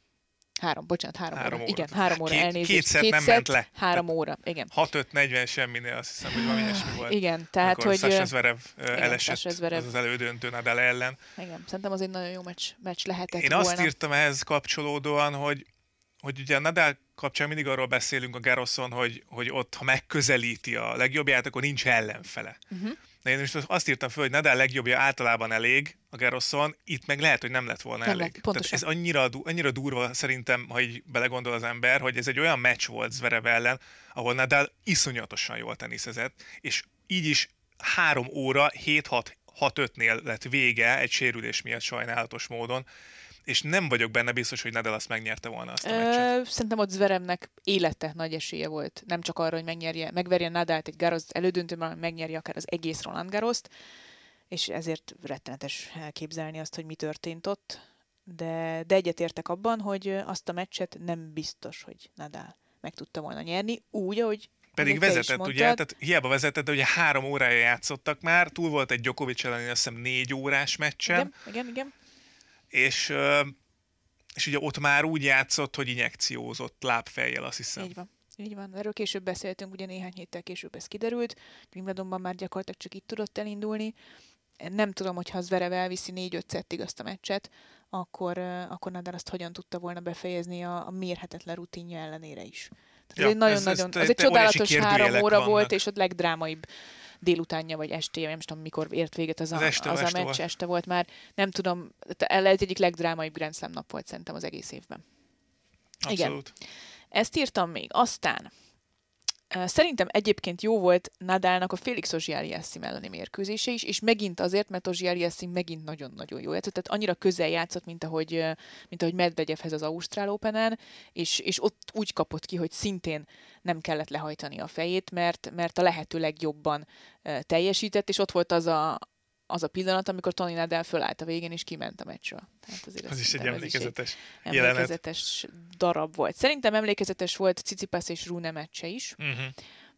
Három, bocsánat, három,
három
óra.
óra.
Igen, három óra
Két-
elnézést.
két szett nem ment le.
Három óra, igen.
6-5-40 semminél, azt hiszem, hogy valami ilyesmi volt.
Igen, tehát, hogy...
Sasha Zverev
igen,
elesett
Sasha
az, az elődöntő Nadal ellen.
Igen, szerintem az egy nagyon jó meccs, meccs lehetett
Én
volna.
azt írtam ehhez kapcsolódóan, hogy, hogy ugye a Nadal kapcsán mindig arról beszélünk a Garoson, hogy, hogy ott, ha megközelíti a legjobbját, akkor nincs ellenfele.
Uh-huh.
De én most azt írtam föl, hogy Nadal legjobbja általában elég a Garoson, itt meg lehet, hogy nem lett volna
Nem
elég.
lett, pontosan.
Tehát ez annyira, annyira durva szerintem, ha így belegondol az ember, hogy ez egy olyan meccs volt Zverev ellen, ahol Nadal iszonyatosan jól teniszezett, és így is három óra, 7-6-5-nél lett vége egy sérülés miatt sajnálatos módon, és nem vagyok benne biztos, hogy Nadal azt megnyerte volna azt a meccset.
Ö, szerintem ott Zveremnek élete nagy esélye volt. Nem csak arra, hogy megnyerje, megverje Nadalt egy Garros elődöntőben, hanem megnyerje akár az egész Roland Garrost, és ezért rettenetes elképzelni azt, hogy mi történt ott. De, de egyetértek abban, hogy azt a meccset nem biztos, hogy Nadal meg tudta volna nyerni, úgy, ahogy
Pedig vezetett, ugye? Tehát hiába vezetett, de ugye három órája játszottak már, túl volt egy Djokovic elleni, azt hiszem négy órás meccsen,
Igen, igen, igen.
És, és ugye ott már úgy játszott, hogy injekciózott lábfejjel, azt hiszem.
Így van. Így van. Erről később beszéltünk, ugye néhány héttel később ez kiderült. Wimbledonban már gyakorlatilag csak itt tudott elindulni. Nem tudom, hogy ha Zverev elviszi 4-5 szettig azt a meccset, akkor, akkor Nadal azt hogyan tudta volna befejezni a, a mérhetetlen rutinja ellenére is. Tehát
Ja,
ez egy
ez- ez
nagyon-nagyon,
te-
az egy csodálatos három óra
vannak.
volt, és ott legdrámaibb délutánja, vagy estéje, nem tudom, mikor ért véget az,
Az
a,
este-
az a
este
meccs,
volt.
este volt már. Nem tudom, ez egy egyik legdrámaibb Grand Slam nap volt szerintem az egész évben. Igen.
Abszolút.
Ezt írtam még. Aztán szerintem egyébként jó volt Nadalnak a Félix Ozsiáliászi elleni mérkőzése is, és megint azért, mert Ozsiáliászi megint nagyon-nagyon jó játszott, tehát annyira közel játszott, mint ahogy, mint ahogy Medvegyevhez az Ausztrál Open-en, és, és ott úgy kapott ki, hogy szintén nem kellett lehajtani a fejét, mert, mert a lehető legjobban teljesített, és ott volt az a, az a pillanat, amikor Tony Nadal fölállt a végén, és kiment a meccsről. Tehát azért azt
is egy
ez is egy-
emlékezetes jelenet.
emlékezetes darab volt. Szerintem emlékezetes volt Cicipas és Rune meccse is,
Uh-huh.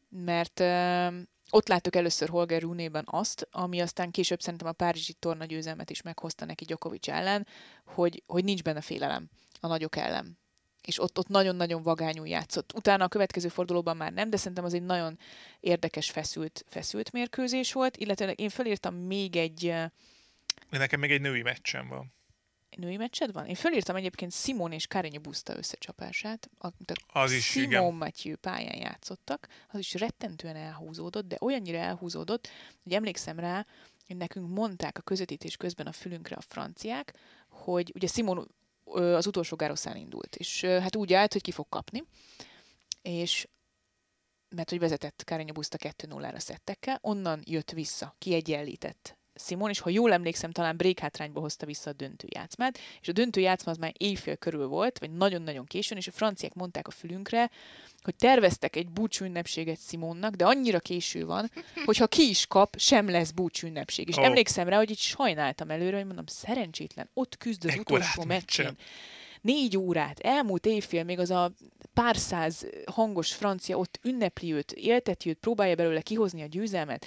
mert ö, ott láttuk először Holger Rune-ben azt, ami aztán később szerintem a Párizsi torna győzelmet is meghozta neki Djokovic ellen, hogy, hogy nincs benne félelem a nagyok ellen. És ott, ott nagyon-nagyon vagányul játszott. Utána a következő fordulóban már nem, de szerintem az egy nagyon érdekes, feszült, feszült mérkőzés volt, illetve én felírtam még egy
Nekem még egy női meccsem van.
női meccsed van? Én felírtam egyébként Simon és Kárenya Buszta összecsapását. A,
Az is,
Simon
igen.
Matthew pályán játszottak, az is rettentően elhúzódott, de olyannyira elhúzódott, hogy emlékszem rá, hogy nekünk mondták a közvetítés közben a fülünkre a franciák, hogy ugye Simon az utolsó gároszán indult, és hát úgy állt, hogy ki fog kapni, és mert hogy vezetett Kárenya Buszta 2-0-ra szettekkel, onnan jött vissza, kiegyenlített Simon, és ha jól emlékszem, talán break hátrányba hozta vissza a döntőjátszmát, és a döntőjátszma az már éjfél körül volt, vagy nagyon-nagyon későn, és a franciák mondták a fülünkre, hogy terveztek egy búcsúünnepséget Simonnak, de annyira késő van, hogy ha ki is kap, sem lesz búcsúünnepség. És oh. emlékszem rá, hogy így sajnáltam előre, hogy mondom, szerencsétlen, ott küzd az
Ekkorát
utolsó
meccsen.
meccsén. Négy órát, elmúlt évfél, még az a pár száz hangos francia ott ünnepli őt, élteti őt, próbálja belőle kihozni a győzelmet,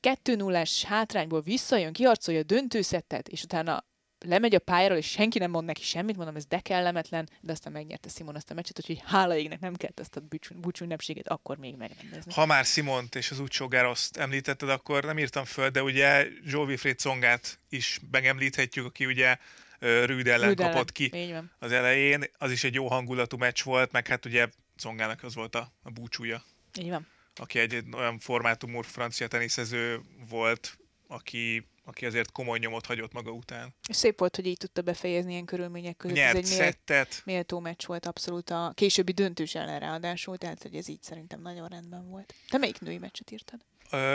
2 0 hátrányból visszajön, kiharcolja a döntőszettet, és utána lemegy a pályáról, és senki nem mond neki semmit, mondom, ez de kellemetlen, de aztán megnyerte Simon azt a meccset, úgyhogy hála égnek nem kellett ezt a búcsú ünnepséget akkor még megrendezni.
Ha már Simont és az Ucsógároszt említetted, akkor nem írtam föl, de ugye Joel Wilfried Congát is megemlíthetjük, aki ugye Rüd ellen Rüd kapott ki az elején. Az is egy jó hangulatú meccs volt, meg hát ugye Congának az volt a, a búcsúja.
Így van.
Aki egy olyan formátumú francia teniszező volt, aki aki azért komoly nyomot hagyott maga után.
Szép volt, hogy így tudta befejezni ilyen körülmények között.
Nyert
ez egy
szettet.
méltó meccs volt abszolút a későbbi döntős ellen ráadásul, tehát hogy ez így szerintem nagyon rendben volt. Te melyik női meccset írtad?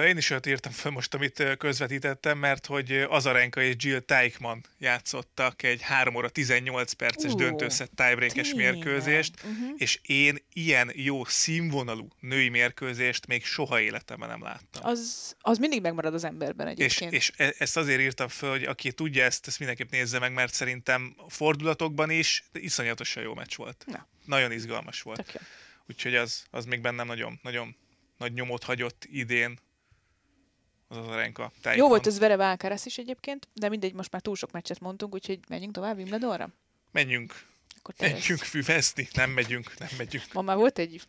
Én is olyat írtam fel most, amit közvetítettem, mert hogy Azarenka és Jill Teichmann játszottak egy 3 óra 18 perces uh, döntőszett tiebreakes mérkőzést, uh-huh. és én ilyen jó színvonalú női mérkőzést még soha életemben nem láttam.
Az, az mindig megmarad az emberben egyébként.
És, és e, ezt azért írtam fel, hogy aki tudja ezt, ezt mindenképp nézze meg, mert szerintem fordulatokban is iszonyatosan jó meccs volt. Na. Nagyon izgalmas volt. Úgyhogy az, az még bennem nagyon, nagyon nagy nyomot hagyott idén az az arenka.
Jó volt ez Vere Válkárász is egyébként, de mindegy, most már túl sok meccset mondtunk, úgyhogy menjünk tovább Wimbledonra?
Menjünk. Akkor menjünk füvezni, nem megyünk, nem megyünk.
Ma már volt egy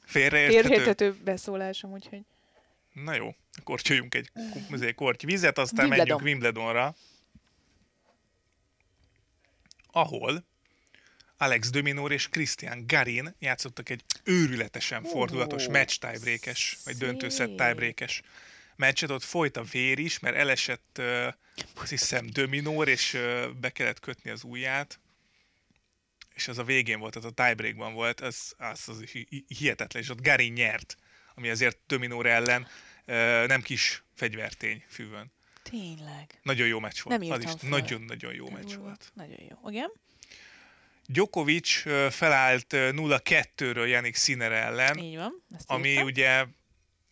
félreérthető,
félreérthető beszólásom, úgyhogy...
Na jó, akkor csőjünk egy korty vizet, aztán Wimbledon. menjünk Wimbledonra, ahol Alex Dominor és Christian Garin játszottak egy őrületesen fordulatos match tiebreakes, vagy döntőszett tiebreakes meccset, ott folyt a vér is, mert elesett uh, azt hiszem Dominor, és uh, be kellett kötni az ujját, és az a végén volt, az a tiebreakban volt, az, az, az hihetetlen, és ott Garin nyert, ami azért Dominor ellen uh, nem kis fegyvertény fűvön.
Tényleg.
Nagyon jó meccs volt. Nem az is nagyon-nagyon jó meccs volt.
Nagyon jó. Igen?
Djokovic felállt 0-2-ről Janik Sinner ellen,
Így van,
ami írtam. ugye,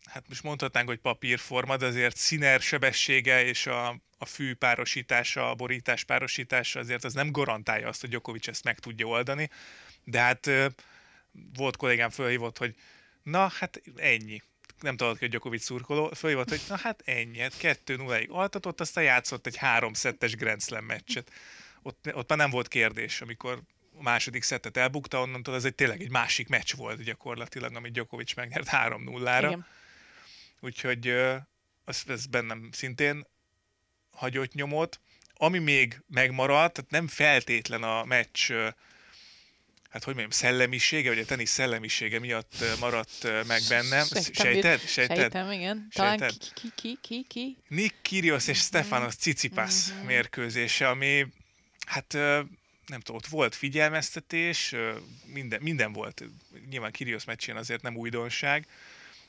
hát most mondhatnánk, hogy papírforma, de azért Sinner sebessége és a, a fű párosítása, a borítás párosítása azért az nem garantálja azt, hogy Djokovic ezt meg tudja oldani, de hát volt kollégám fölhívott, hogy na, hát ennyi. Nem tudod, hogy Djokovic szurkoló, fölhívott, hogy na hát ennyi, hát 2-0-ig altatott, aztán játszott egy három szettes Grand Slam meccset. Ott, ott már nem volt kérdés, amikor a második szettet elbukta, onnantól ez egy tényleg egy másik meccs volt gyakorlatilag, amit Djokovic megnyert 3-0-ra. Úgyhogy ez, ez bennem szintén hagyott nyomot. Ami még megmaradt, tehát nem feltétlen a meccs hát hogy mondjam, szellemisége, vagy a tenisz szellemisége miatt maradt meg bennem. Sejted?
Sejted? Sejtem, igen. Talán Sejted? ki, ki, ki, ki?
Nick Kyrgios és Stefanos Tsitsipas mm-hmm. mérkőzése, ami hát nem tudom, ott volt figyelmeztetés, minden, minden volt. Nyilván Kirios meccsén azért nem újdonság,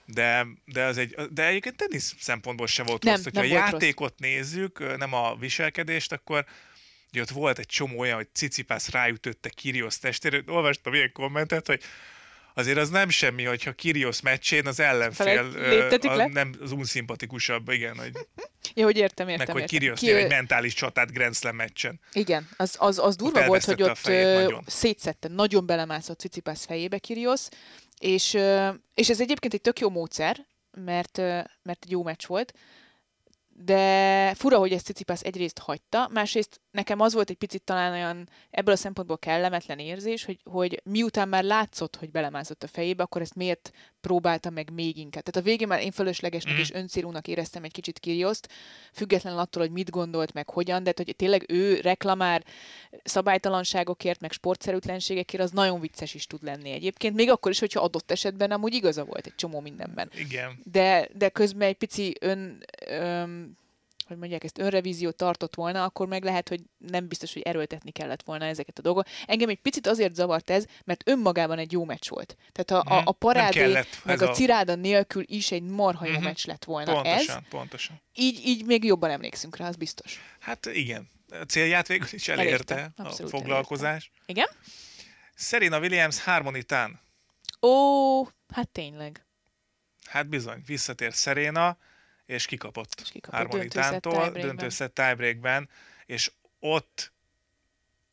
de, de, az egy, de egyébként tenisz szempontból se volt nem, rossz. Hogyha a játékot rossz. nézzük, nem a viselkedést, akkor ugye ott volt egy csomó olyan, hogy Cicipász ráütötte Kirios testére. Olvastam ilyen kommentet, hogy azért az nem semmi, hogyha Kirios meccsén az ellenfél a, nem az unszimpatikusabb, igen. Hogy,
ja, hogy értem, értem.
Meg hogy Kirios Ki... egy mentális csatát Grand Slam meccsen.
Igen, az, az, az durva ott volt, hogy ott nagyon. szétszette, nagyon belemászott Cicipász fejébe Kirios, és, és ez egyébként egy tök jó módszer, mert, mert egy jó meccs volt, de fura, hogy ezt Cicipász egyrészt hagyta, másrészt nekem az volt egy picit talán olyan ebből a szempontból kellemetlen érzés, hogy, hogy miután már látszott, hogy belemászott a fejébe, akkor ezt miért próbálta meg még inkább. Tehát a végén már én fölöslegesnek mm. és öncélúnak éreztem egy kicsit Kirioszt, függetlenül attól, hogy mit gondolt, meg hogyan, de hogy tényleg ő reklamár szabálytalanságokért, meg sportszerűtlenségekért, az nagyon vicces is tud lenni egyébként, még akkor is, hogyha adott esetben amúgy igaza volt egy csomó mindenben.
Igen.
De, de közben egy pici ön, öm, hogy mondják, ezt önrevíziót tartott volna, akkor meg lehet, hogy nem biztos, hogy erőltetni kellett volna ezeket a dolgokat. Engem egy picit azért zavart ez, mert önmagában egy jó meccs volt. Tehát a, a, a mhm. parádé, meg a, a ciráda nélkül is egy marha jó uh-huh. meccs lett volna
pontosan,
ez.
Pontosan,
Így, így még jobban emlékszünk rá, az biztos.
Hát igen. A célját végül is elérte, elérte. a foglalkozás.
Elérte. Igen?
Serena Williams harmonitán.
Ó, hát tényleg.
Hát bizony, visszatér Serena, és kikapott, és kikapott Harmonitántól, döntőszett tiebreakben, és ott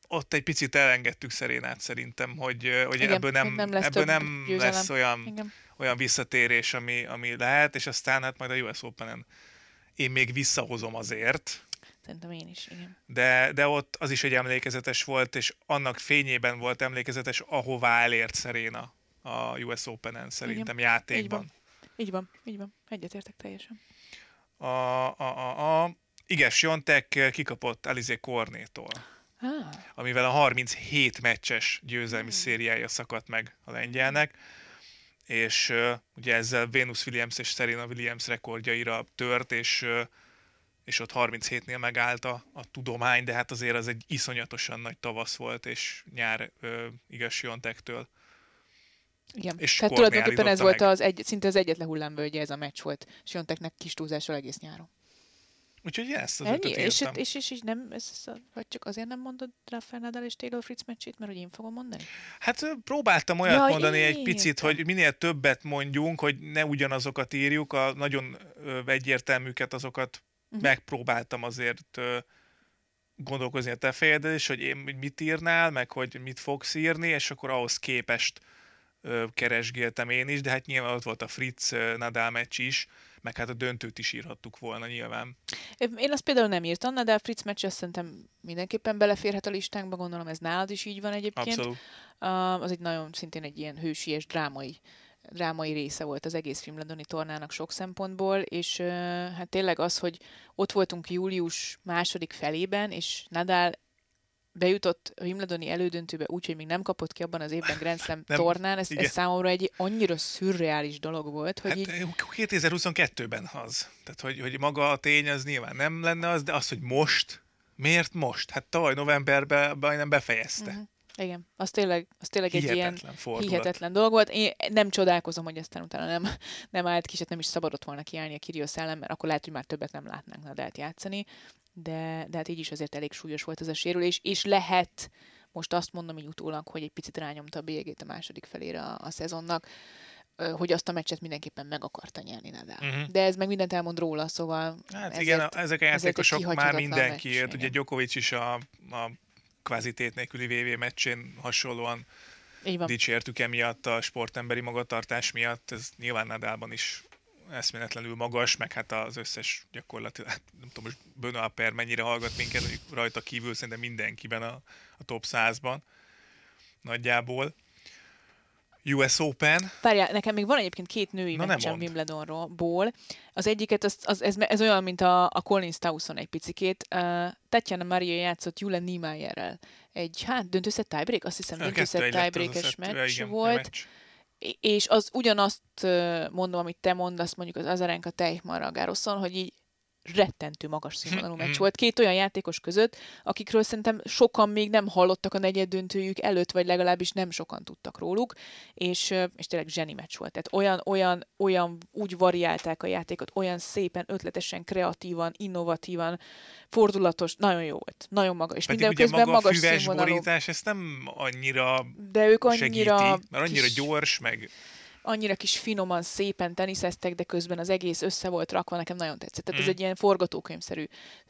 ott egy picit elengedtük Szerénát szerintem, hogy, hogy
Igen,
ebből nem,
nem lesz
ebből nem
győzelem.
lesz olyan,
Igen.
olyan visszatérés, ami, ami lehet, és aztán hát majd a US Open-en én még visszahozom azért,
Szerintem én is, igen.
de, de ott az is egy emlékezetes volt, és annak fényében volt emlékezetes, ahová elért Szeréna a US Open-en szerintem
Így
játékban.
van. Így van, így van. Egyetértek teljesen.
A, a, a, Iges Jontek kikapott Alizé Kornétól,
Ah,
amivel a 37 meccses győzelmi
Hmm.
szériája szakadt meg a lengyelnek, és uh, ugye ezzel Venus Williams és Serena Williams rekordjaira tört, és, uh, és ott 37-nél megállt a, a tudomány, de hát azért az egy iszonyatosan nagy tavasz volt, és nyár uh, Iges Jontektől.
Igen.
És
Tehát tulajdonképpen ez
állította
volt
meg.
az egy, szinte az egyetlen hullámvölgye ez a meccs volt. Sionteknek kis túlzással egész nyáron.
Úgyhogy ezt az
Ennyi? És, és, és, és, nem, ez, ez, vagy csak azért nem mondod Rafael Nadal és Taylor Fritz meccsét, mert hogy én fogom mondani?
Hát próbáltam olyat
Ja,
mondani egy
értem.
picit, hogy minél többet mondjunk, hogy ne ugyanazokat írjuk, a nagyon egyértelműket azokat
Mhm.
megpróbáltam azért gondolkozni a te fejedel is, hogy én mit írnál, meg hogy mit fogsz írni, és akkor ahhoz képest ö, keresgéltem én is, de hát nyilván ott volt a Fritz Nadal meccs is, meg hát a döntőt is írhattuk volna nyilván.
Én azt például nem írtam, de a Fritz meccs azt szerintem mindenképpen beleférhet a listánkba, gondolom ez nálad is így van egyébként.
Abszolút.
Az egy nagyon szintén egy ilyen hősies drámai drámai része volt az egész Wimbledoni tornának sok szempontból, és hát tényleg az, hogy ott voltunk július második felében, és Nadal bejutott a Wimbledoni elődöntőbe úgy, hogy még nem kapott ki abban az évben Grand Slam
Nem,
tornán, ez,
igen.
ez számomra egy annyira szürreális dolog volt, hogy
Hát
így,
ö, 2022-ben az. Tehát, hogy, hogy maga a tény az nyilván nem lenne az, de az, hogy most, miért most? Hát tavaly novemberben majdnem befejezte.
Mhm. igen, az tényleg, az tényleg egy ilyen
Hihetetlen fordulat.
hihetetlen dolog volt. Én nem csodálkozom, hogy aztán utána nem, nem állt ki, hát nem is szabadott volna kiállni a Kyrgios ellen, mert akkor lehet, hogy már többet nem látnánk Nadalt játszani, de, de hát így is azért elég súlyos volt ez a sérülés, és lehet, most azt mondom így utólag, hogy egy picit rányomta a bélyegét a második felére a, a szezonnak, hogy azt a meccset mindenképpen meg akarta nyerni Nadal.
Mhm.
De ez meg mindent elmond róla, szóval
Hát
ezért,
igen, ezek a játékosok már mindenkiért.
meccs,
Ugye. Djokovic is a, a kvázi tét nélküli VV meccsén hasonlóan dicsértük emiatt a sportemberi magatartás miatt. Ez nyilván Nadalban is eszméletlenül magas, meg hát az összes gyakorlatilag, hát nem tudom most Benoit Per mennyire hallgat minket, rajta kívül szerintem mindenkiben a, a top 100-ban nagyjából. US Open,
Várjál, nekem még van egyébként két női
Na,
meccsem. Wimbledonról. Az egyiket, az, az, ez, ez olyan, mint a, a Collins Towson egy picikét. Uh, Tatjana Maria játszott Jule Niemeyerrel. Egy, hát döntőszett tiebreak, azt hiszem döntőszett
az
tiebreakes meccs
igen,
volt.
meccs.
És az ugyanazt mondom, amit te mondasz mondjuk az Azarenka Teichmann Garoszon, hogy így rettentő magas színvonalú meccs
Mhm.
volt. Két olyan játékos között, akikről szerintem sokan még nem hallottak a negyed döntőjük előtt, vagy legalábbis nem sokan tudtak róluk, és, és tényleg zseni meccs volt. Tehát olyan, olyan, olyan úgy variálták a játékot, olyan szépen, ötletesen, kreatívan, innovatívan, fordulatos, nagyon jó volt. Nagyon magas. És
Pedig
minden közben
maga
magas színvonalú.
borítás, ezt nem annyira
De ők annyira,
segíti, mert annyira
kis-
gyors, meg
annyira kis finoman, szépen teniszeztek, de közben az egész össze volt rakva, nekem nagyon tetszett. Tehát
Mm.
ez egy ilyen forgatókönyvszerű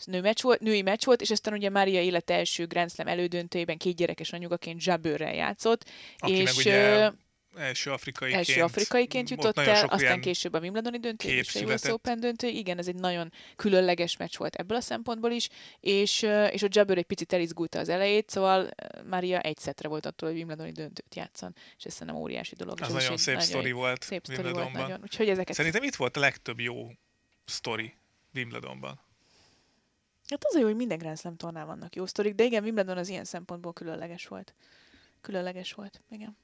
nő meccs volt, női meccs volt, és aztán ugye Mária élet első Grand Slam elődöntőjében két gyerekes anyugaként Jabőrrel játszott,
aki
és
meg ugye első afrikaiként,
első afrikaiként
ott
jutott
nagyon
el,
sok
aztán később a Wimbledoni döntő és a US. Open döntő. Igen, ez egy nagyon különleges meccs volt ebből a szempontból is, és, és a Jabber egy picit elizgulta az elejét, szóval ö, Mária egy szetre volt attól, hogy Wimbledoni döntőt játszon, és ez szerintem óriási dolog.
az
is
nagyon szép sztori volt
Szép sztori volt
Wimbledonban.
nagyon. Úgyhogy ezeket...
Szerintem itt volt a legtöbb jó sztori Wimbledonban.
Hát az a jó, hogy minden Grand Slam tornán vannak jó sztorik, de igen, Wimbledon az ilyen szempontból különleges volt. Különleges volt, igen.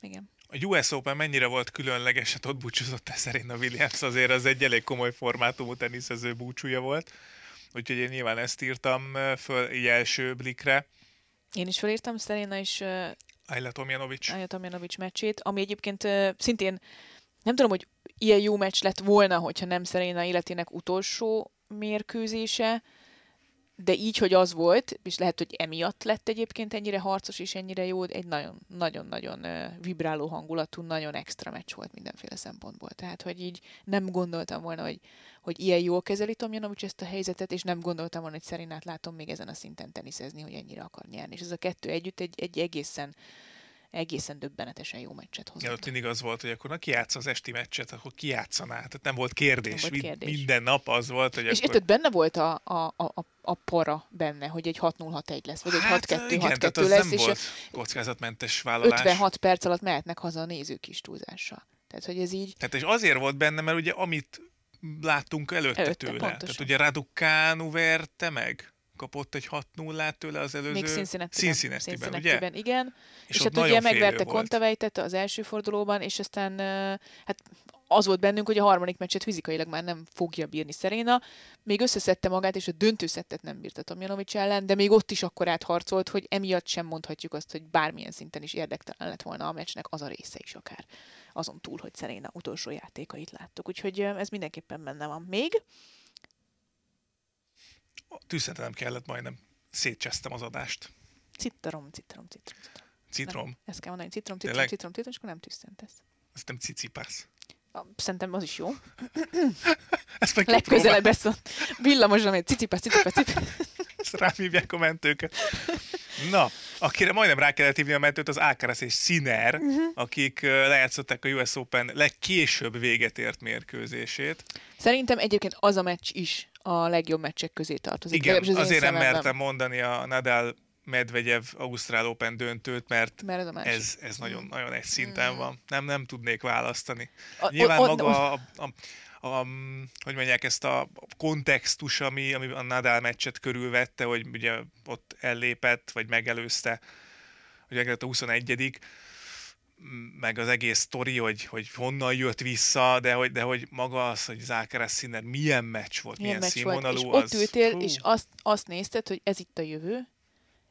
Igen.
A US Open mennyire volt különleges, hát ott búcsúzott el szerint a Williams, azért az egy elég komoly formátumú teniszező búcsúja volt. Úgyhogy én nyilván ezt írtam föl így első blikre.
Én is felírtam Szeréna és uh,
Ayla Tomjanovic.
Anja Tomjanovics meccsét, ami egyébként uh, szintén nem tudom, hogy ilyen jó meccs lett volna, hogyha nem Szeréna életének utolsó mérkőzése, de így, hogy az volt, és lehet, hogy emiatt lett egyébként ennyire harcos és ennyire jó, egy nagyon-nagyon vibráló hangulatú, nagyon extra meccs volt mindenféle szempontból. Tehát, hogy így nem gondoltam volna, hogy, hogy ilyen jól kezeli Tomjanovics ezt a helyzetet, és nem gondoltam volna, hogy Szerinát látom még ezen a szinten teniszezni, hogy ennyire akar nyerni. És ez a kettő együtt egy, egy egészen egészen döbbenetesen jó meccset hozott.
Ja, ott mindig az volt, hogy akkor na ki az esti meccset, akkor ki játszaná. Tehát nem volt kérdés. Nem volt kérdés. Minden nap az volt, hogy
És
akkor...
érted, benne volt a, a, a, a para benne, hogy egy 6-0-6-1 lesz, vagy egy hát, 6-2-6-2 lesz.
Nem és volt kockázatmentes vállalás.
56 perc alatt mehetnek haza a nézők is túlzással. Tehát, hogy ez így...
Tehát és azért volt benne, mert ugye amit láttunk előtte, előtte tőle. Pontosan. Tehát ugye Raducanu verte meg kapott egy 6-0-át tőle az előző...
Még Cincinnati-ben, Cincinnati-ben,
ugye?
igen. És, és ott hát ugye megverte Kontavejtet az első fordulóban, és aztán hát az volt bennünk, hogy a harmadik meccset fizikailag már nem fogja bírni Szeréna. Még összeszedte magát, és a döntőszettet nem bírta Tomjanovics ellen, de még ott is akkor átharcolt, hogy emiatt sem mondhatjuk azt, hogy bármilyen szinten is érdektelen lett volna a meccsnek az a része is akár. Azon túl, hogy Szeréna utolsó játékait láttuk. Úgyhogy ez mindenképpen benne van. Még
tűzszentelem kellett, majdnem szétcsesztem az adást.
Cittarom, cittarom, cittarom.
Citrom. Nem,
ezt kell mondani, citrom, citrom, citrom, citrom, és akkor nem tűzszentesz.
Ez nem cicipász.
Szerintem az is jó. (laughs)
Ezt meg
Legközelebb ezt a villamos, amit cicipász, cicipász, cicipász. (laughs)
Rám hívják a mentőket. Na, akire majdnem rá kellett hívni a mentőt, az Alcaraz és Sinner, uh-huh. akik lejátszották a US Open legkésőbb véget ért mérkőzését.
Szerintem egyébként az a meccs is a legjobb meccsek közé tartozik.
Igen, az azért nem mertem mondani a Nadal Medvegyev Ausztrál Open döntőt, mert, mert ez, ez, ez nagyon, mm. nagyon egy szinten mm. van. Nem, nem tudnék választani. A, Nyilván o, o, maga a, a, a, hogy mondják, ezt a kontextus, ami, ami a Nadal meccset körülvette, hogy ugye ott ellépett, vagy megelőzte, hogy a 21 meg az egész sztori, hogy, hogy honnan jött vissza, de hogy, de hogy maga az, hogy Zákeres Sinner milyen meccs volt, milyen, milyen meccs színvonalú.
Volt. És az, ott ültél, hú. és azt, azt nézted, hogy ez itt a jövő,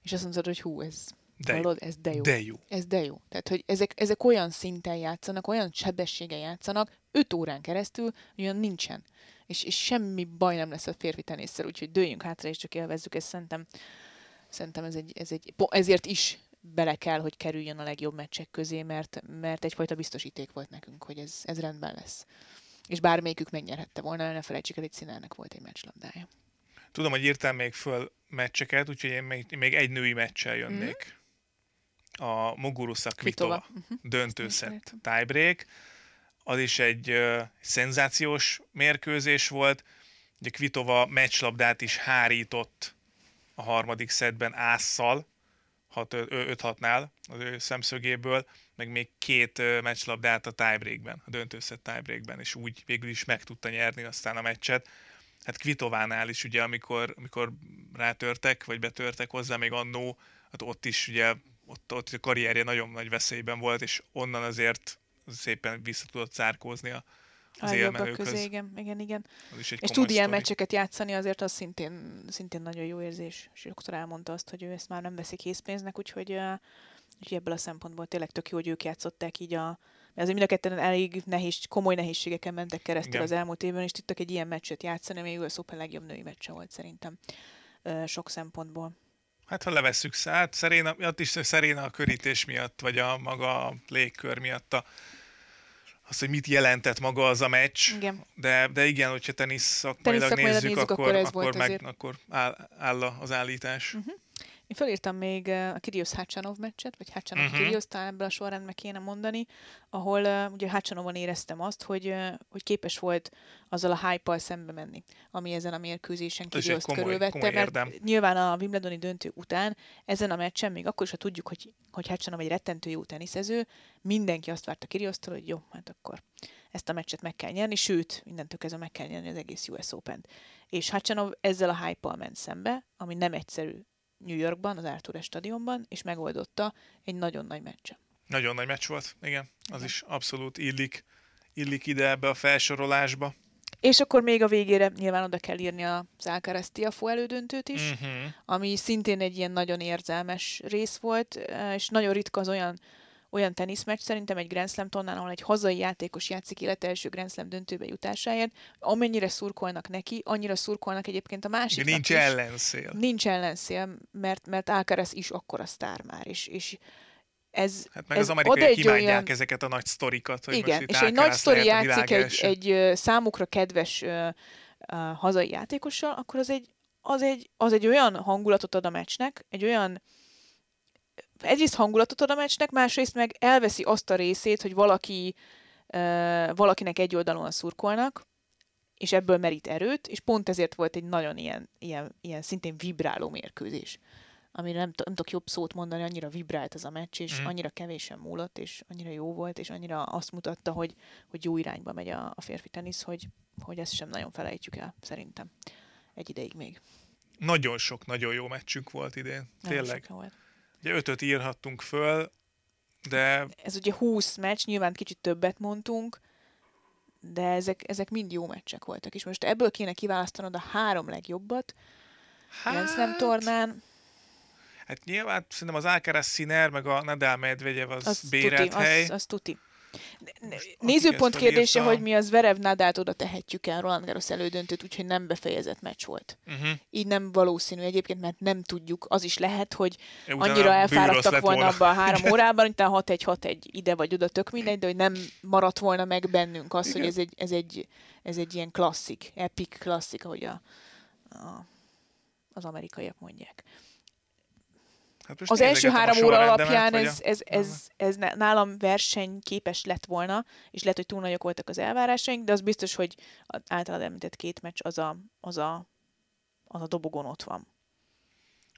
és azt mondod, hogy hú, ez, de hallod, ez de jó.
De jó.
Ez de jó. Tehát, hogy ezek, ezek olyan szinten játszanak, olyan sebességgel játszanak, 5 órán keresztül, olyan nincsen. És, és semmi baj nem lesz a férfi tenésszel, úgyhogy dőljünk hátra, és csak élvezzük ezt. Szerintem, szerintem ez egy, ez egy, ezért is bele kell, hogy kerüljön a legjobb meccsek közé, mert, mert egyfajta biztosíték volt nekünk, hogy ez, ez rendben lesz. És bármelyikük megnyerhette volna, ne felejtsük el, hogy Színelnek volt egy meccslabdája.
Tudom, hogy írtál még föl meccseket, úgyhogy én még, még egy női meccsel jönnék. Mm. A Muguruza Kvitova, Kvitova. Uh-huh. döntőszett tiebreak. Az is egy uh, szenzációs mérkőzés volt. Ugye Kvitova meccslabdát is hárított a harmadik szedben ásszal, 5-6-nál az ő szemszögéből, meg még két meccslabdát a tiebreakben, a döntőszett tiebreakben, és úgy végül is meg tudta nyerni aztán a meccset. Hát Kvitovánál is ugye, amikor, amikor rátörtek, vagy betörtek hozzá még annó, hát ott is ugye, ott, ott a karrierje nagyon nagy veszélyben volt, és onnan azért szépen vissza tudott zárkózni a, az élmenőkhöz.
közé, igen, igen, igen. És tud ilyen meccseket játszani, azért az szintén, szintén nagyon jó érzés. És sokszor elmondta azt, hogy ő ezt már nem veszi készpénznek, úgyhogy, úgyhogy ebből a szempontból tényleg tök jó, hogy ők játszották így a, azért mind a ketten elég nehéz, komoly nehézségeken mentek keresztül Igen. az elmúlt évben, és tudtak egy ilyen meccset játszani, ami US Open legjobb női meccse volt szerintem sok szempontból.
Hát ha levesszük szállt, Szeréna, miatt is Szeréna a körítés miatt, vagy a maga a légkör miatt a az, hogy mit jelentett maga az a meccs.
Igen.
De, de igen, hogyha tenisz szakmailag nézzük, nézzük, akkor, akkor, ez akkor, meg, akkor áll, áll az állítás. Uh-huh.
Én felírtam még a Kirios Hácsanov meccset, vagy Hácsanov uh-huh. Kirios, talán ebből a sorrendben kéne mondani, ahol uh, ugye Hácsanovon éreztem azt, hogy, uh, hogy képes volt azzal a hype szembe menni, ami ezen a mérkőzésen Kirios körülvette, mert érdem. nyilván a Wimbledoni döntő után ezen a meccsen, még akkor is, ha tudjuk, hogy, hogy Hácsanov egy rettentő jó teniszező, mindenki azt várta Kiriosztól, hogy jó, hát akkor ezt a meccset meg kell nyerni, sőt, mindentől kezdve meg kell nyerni az egész US Open-t. És Hácsanov ezzel a hype ment szembe, ami nem egyszerű New Yorkban, az Arthur stadionban, és megoldotta egy nagyon nagy meccse.
Nagyon nagy meccs volt, igen. Az igen. is abszolút illik, illik ide ebbe a felsorolásba.
És akkor még a végére nyilván oda kell írni az Alcaraz Tiafo elődöntőt is, uh-huh. ami szintén egy ilyen nagyon érzelmes rész volt, és nagyon ritka az olyan olyan teniszmeccs szerintem egy Grand Slam tornán, ahol egy hazai játékos játszik élet első Grand Slam döntőbe jutásáért, amennyire szurkolnak neki, annyira szurkolnak egyébként a másiknak
Nincs
is.
ellenszél.
Nincs ellenszél, mert, mert Alcaraz is akkora sztár már, és, és ez,
Hát meg
ez
az amerikaiak imádják
olyan-
ezeket a nagy sztorikat, hogy
igen,
most
és egy nagy sztori
a
játszik egy, egy számukra kedves ö, ö, hazai játékossal, akkor az egy, az, egy, az egy olyan hangulatot ad a meccsnek, egy olyan egyrészt hangulatot ad a meccsnek, másrészt meg elveszi azt a részét, hogy valaki valakinek egy oldalon szurkolnak, és ebből merít erőt, és pont ezért volt egy nagyon ilyen, ilyen, ilyen szintén vibráló mérkőzés amire nem, t- nem tudok jobb szót mondani, annyira vibrált ez a meccs, és
Mhm.
annyira kevésen múlott, és annyira jó volt, és annyira azt mutatta, hogy, hogy jó irányba megy a, a férfi tenisz, hogy, hogy ezt sem nagyon felejtjük el, szerintem. Egy ideig még.
Nagyon sok, nagyon jó meccsünk volt idén.
Nagyon
Tényleg.
sok volt.
Ugye ötöt írhattunk föl, de
Ez ugye 20 meccs, nyilván kicsit többet mondtunk, de ezek, ezek mind jó meccsek voltak, és most ebből kéne kiválasztanod a három legjobbat, Grand Slam tornán,
Hát nyilván szerintem az Alcaraz Sinner, meg a Nadal Medvegyev az
az
bérelt
tuti,
hely.
az, az tuti. Nézőpont kérdése,
felírta-
hogy mi az Verev Nadát oda tehetjük el Roland Garros elődöntőt, úgyhogy nem befejezett meccs volt.
Uh-huh.
Így nem valószínű egyébként, mert nem tudjuk. Az is lehet, hogy
Utána
annyira elfáradtak volna abban a három (laughs) órában, mint 6-1-6-1 ide vagy oda, tök mindegy, de hogy nem maradt volna meg bennünk az, hogy
Igen.
ez egy, ez, egy, ez egy ilyen klasszik, epic klasszik, ahogy a, a, az amerikaiak mondják.
Hát
Az első három óra alapján
a-
ez, ez, ez, ez ne- nálam versenyképes lett volna, és lehet, hogy túl nagyok voltak az elvárásaink, de az biztos, hogy általad említett két meccs az a, az a, az a dobogon ott van.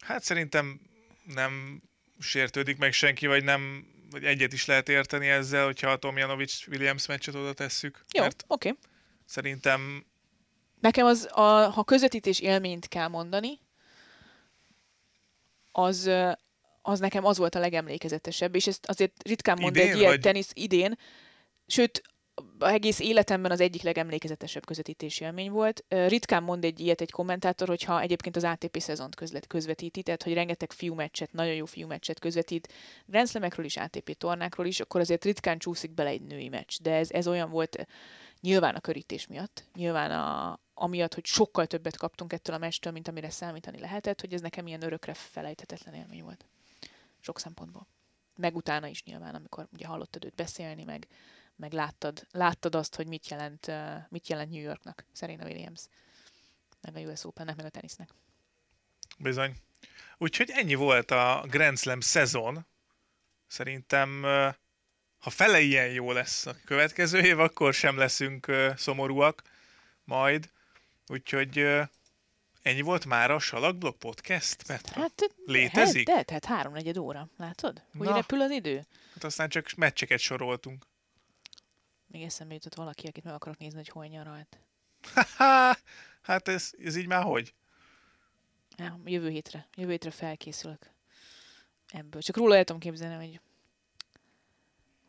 Hát szerintem nem sértődik meg senki, vagy nem, vagy egyet is lehet érteni ezzel, hogyha a Tomjanovic Williams meccset oda tesszük.
Jó, oké. Okay.
szerintem
Nekem az, a, ha közvetítés élményt kell mondani, az, az nekem az volt a legemlékezetesebb, és ezt azért ritkán mond
Idén,
egy ilyen
vagy-
tenisz idén, sőt, egész életemben az egyik legemlékezetesebb közvetítési élmény volt. Ritkán mond egy ilyet egy kommentátor, hogyha egyébként az ATP szezont közlet, közvetíti, tehát hogy rengeteg fiú meccset, nagyon jó fiú meccset közvetít, Grand Slamekről is, ATP tornákról is, akkor azért ritkán csúszik bele egy női meccs. De ez, ez olyan volt nyilván a körítés miatt, nyilván a, amiatt, hogy sokkal többet kaptunk ettől a meccstől, mint amire számítani lehetett, hogy ez nekem ilyen örökre felejthetetlen élmény volt. Sok szempontból. Meg utána is nyilván, amikor ugye hallottad őt beszélni, meg, meg láttad, láttad azt, hogy mit jelent, mit jelent New Yorknak Serena Williams, meg a US Opennek, meg a tenisznek.
bizony. Úgyhogy ennyi volt a Grand Slam szezon. Szerintem, ha fele ilyen jó lesz a következő év, akkor sem leszünk szomorúak majd. Úgyhogy ennyi volt már a Salakblog Podcast, Petra?
Hát,
Létezik?
De, tehát háromnegyed óra. Látod? Hogy
Na.
repül az idő?
Hát aztán csak meccseket soroltunk.
Még eszembe jutott valaki, akit meg akarok nézni, hogy hol nyaralt.
Hát ez, ez így már hogy?
Ja, jövő hétre. Jövő hétre felkészülök ebből. Csak róla el tudom képzelni, hogy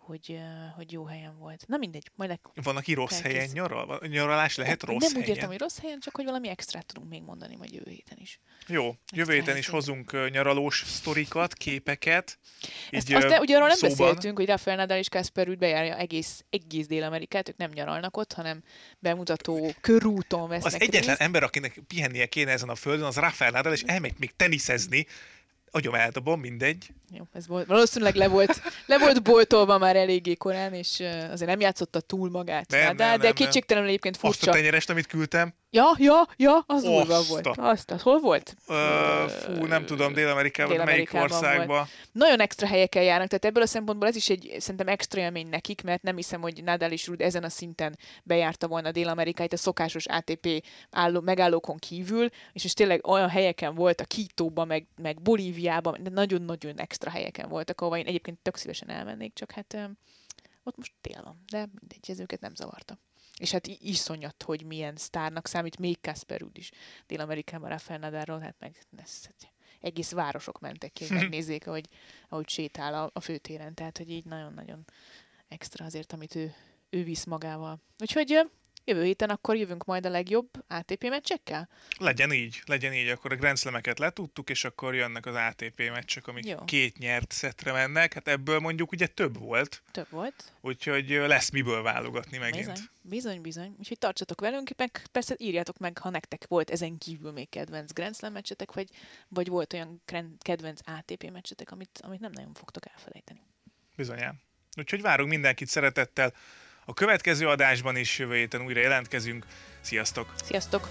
hogy, hogy jó helyen volt. Na mindegy, majd leg...
Van, aki rossz helyen nyaral? Nyaralás lehet rossz
Nem
helyen?
úgy értem, hogy rossz helyen, csak hogy valami extrát tudunk még mondani majd jövő héten is.
Jó, jövő héten is hozunk nyaralós sztorikat, képeket.
Ezt,
Így,
azt de, ugye arról nem
szóban.
beszéltünk, hogy Rafael Nadal és Kasper Ruud bejárja egész, egész Dél-Amerikát, ők nem nyaralnak ott, hanem bemutató körúton vesznek
Az egyetlen
részt.
ember, akinek pihennie kéne ezen a földön, az Rafael Nadal, és elmegy még teniszezni. Agyom eldobom, mindegy.
Jó, ez volt, valószínűleg le volt, le volt boltolva már eléggé korán, és azért nem játszotta túl magát.
Nem,
Nadal,
nem,
de
nem, nem.
kétségtelenül egyébként
Azt a
furcsa.
tenyerest, amit küldtem,
Ja, ja, ja, az durva volt. Azt, az hol volt?
ö, fú, nem tudom, Dél-Amerikában, melyik
Dél-Amerikában
országban.
Nagyon extra helyeken járnak, tehát ebből a szempontból ez is egy szerintem extra élmény nekik, mert nem hiszem, hogy Nadal és Ruud ezen a szinten bejárta volna Dél-Amerikát a szokásos ATP álló, megállókon kívül, és most tényleg olyan helyeken volt, a Kítóban, meg, meg Bolíviában, de nagyon-nagyon extra helyeken voltak, ahova én egyébként tök szívesen elmennék, csak hát ott most tél van, de mindegy, ez őket nem zavarta. És hát iszonyat, hogy milyen sztárnak számít még Kasper Ruud is Dél-Amerikában Rafael Nadalról, hát meg ez, egész városok mentek ki, (laughs) hogy megnézzék, ahogy, ahogy sétál a, a főtéren. Tehát, hogy így nagyon-nagyon extra azért, amit ő, ő visz magával. Úgyhogy Jövő héten akkor jövünk majd a legjobb ATP meccsekkel?
Legyen így, legyen így. Akkor a Grand Slam-eket letudtuk, és akkor jönnek az ATP meccsek, amik
Jó.
két nyert szetre mennek. Hát ebből mondjuk ugye több volt,
Több volt.
úgyhogy lesz miből válogatni megint.
Bizony, bizony, bizony. Úgyhogy tartsatok velünk, meg persze írjátok meg, ha nektek volt ezen kívül még kedvenc Grand Slam meccsetek, vagy, vagy volt olyan kedvenc ATP meccsetek, amit, amit nem nagyon fogtok elfelejteni.
Bizonyán. Úgyhogy várunk mindenkit szeretettel. A következő adásban is jövő héten újra jelentkezünk. Sziasztok!
Sziasztok!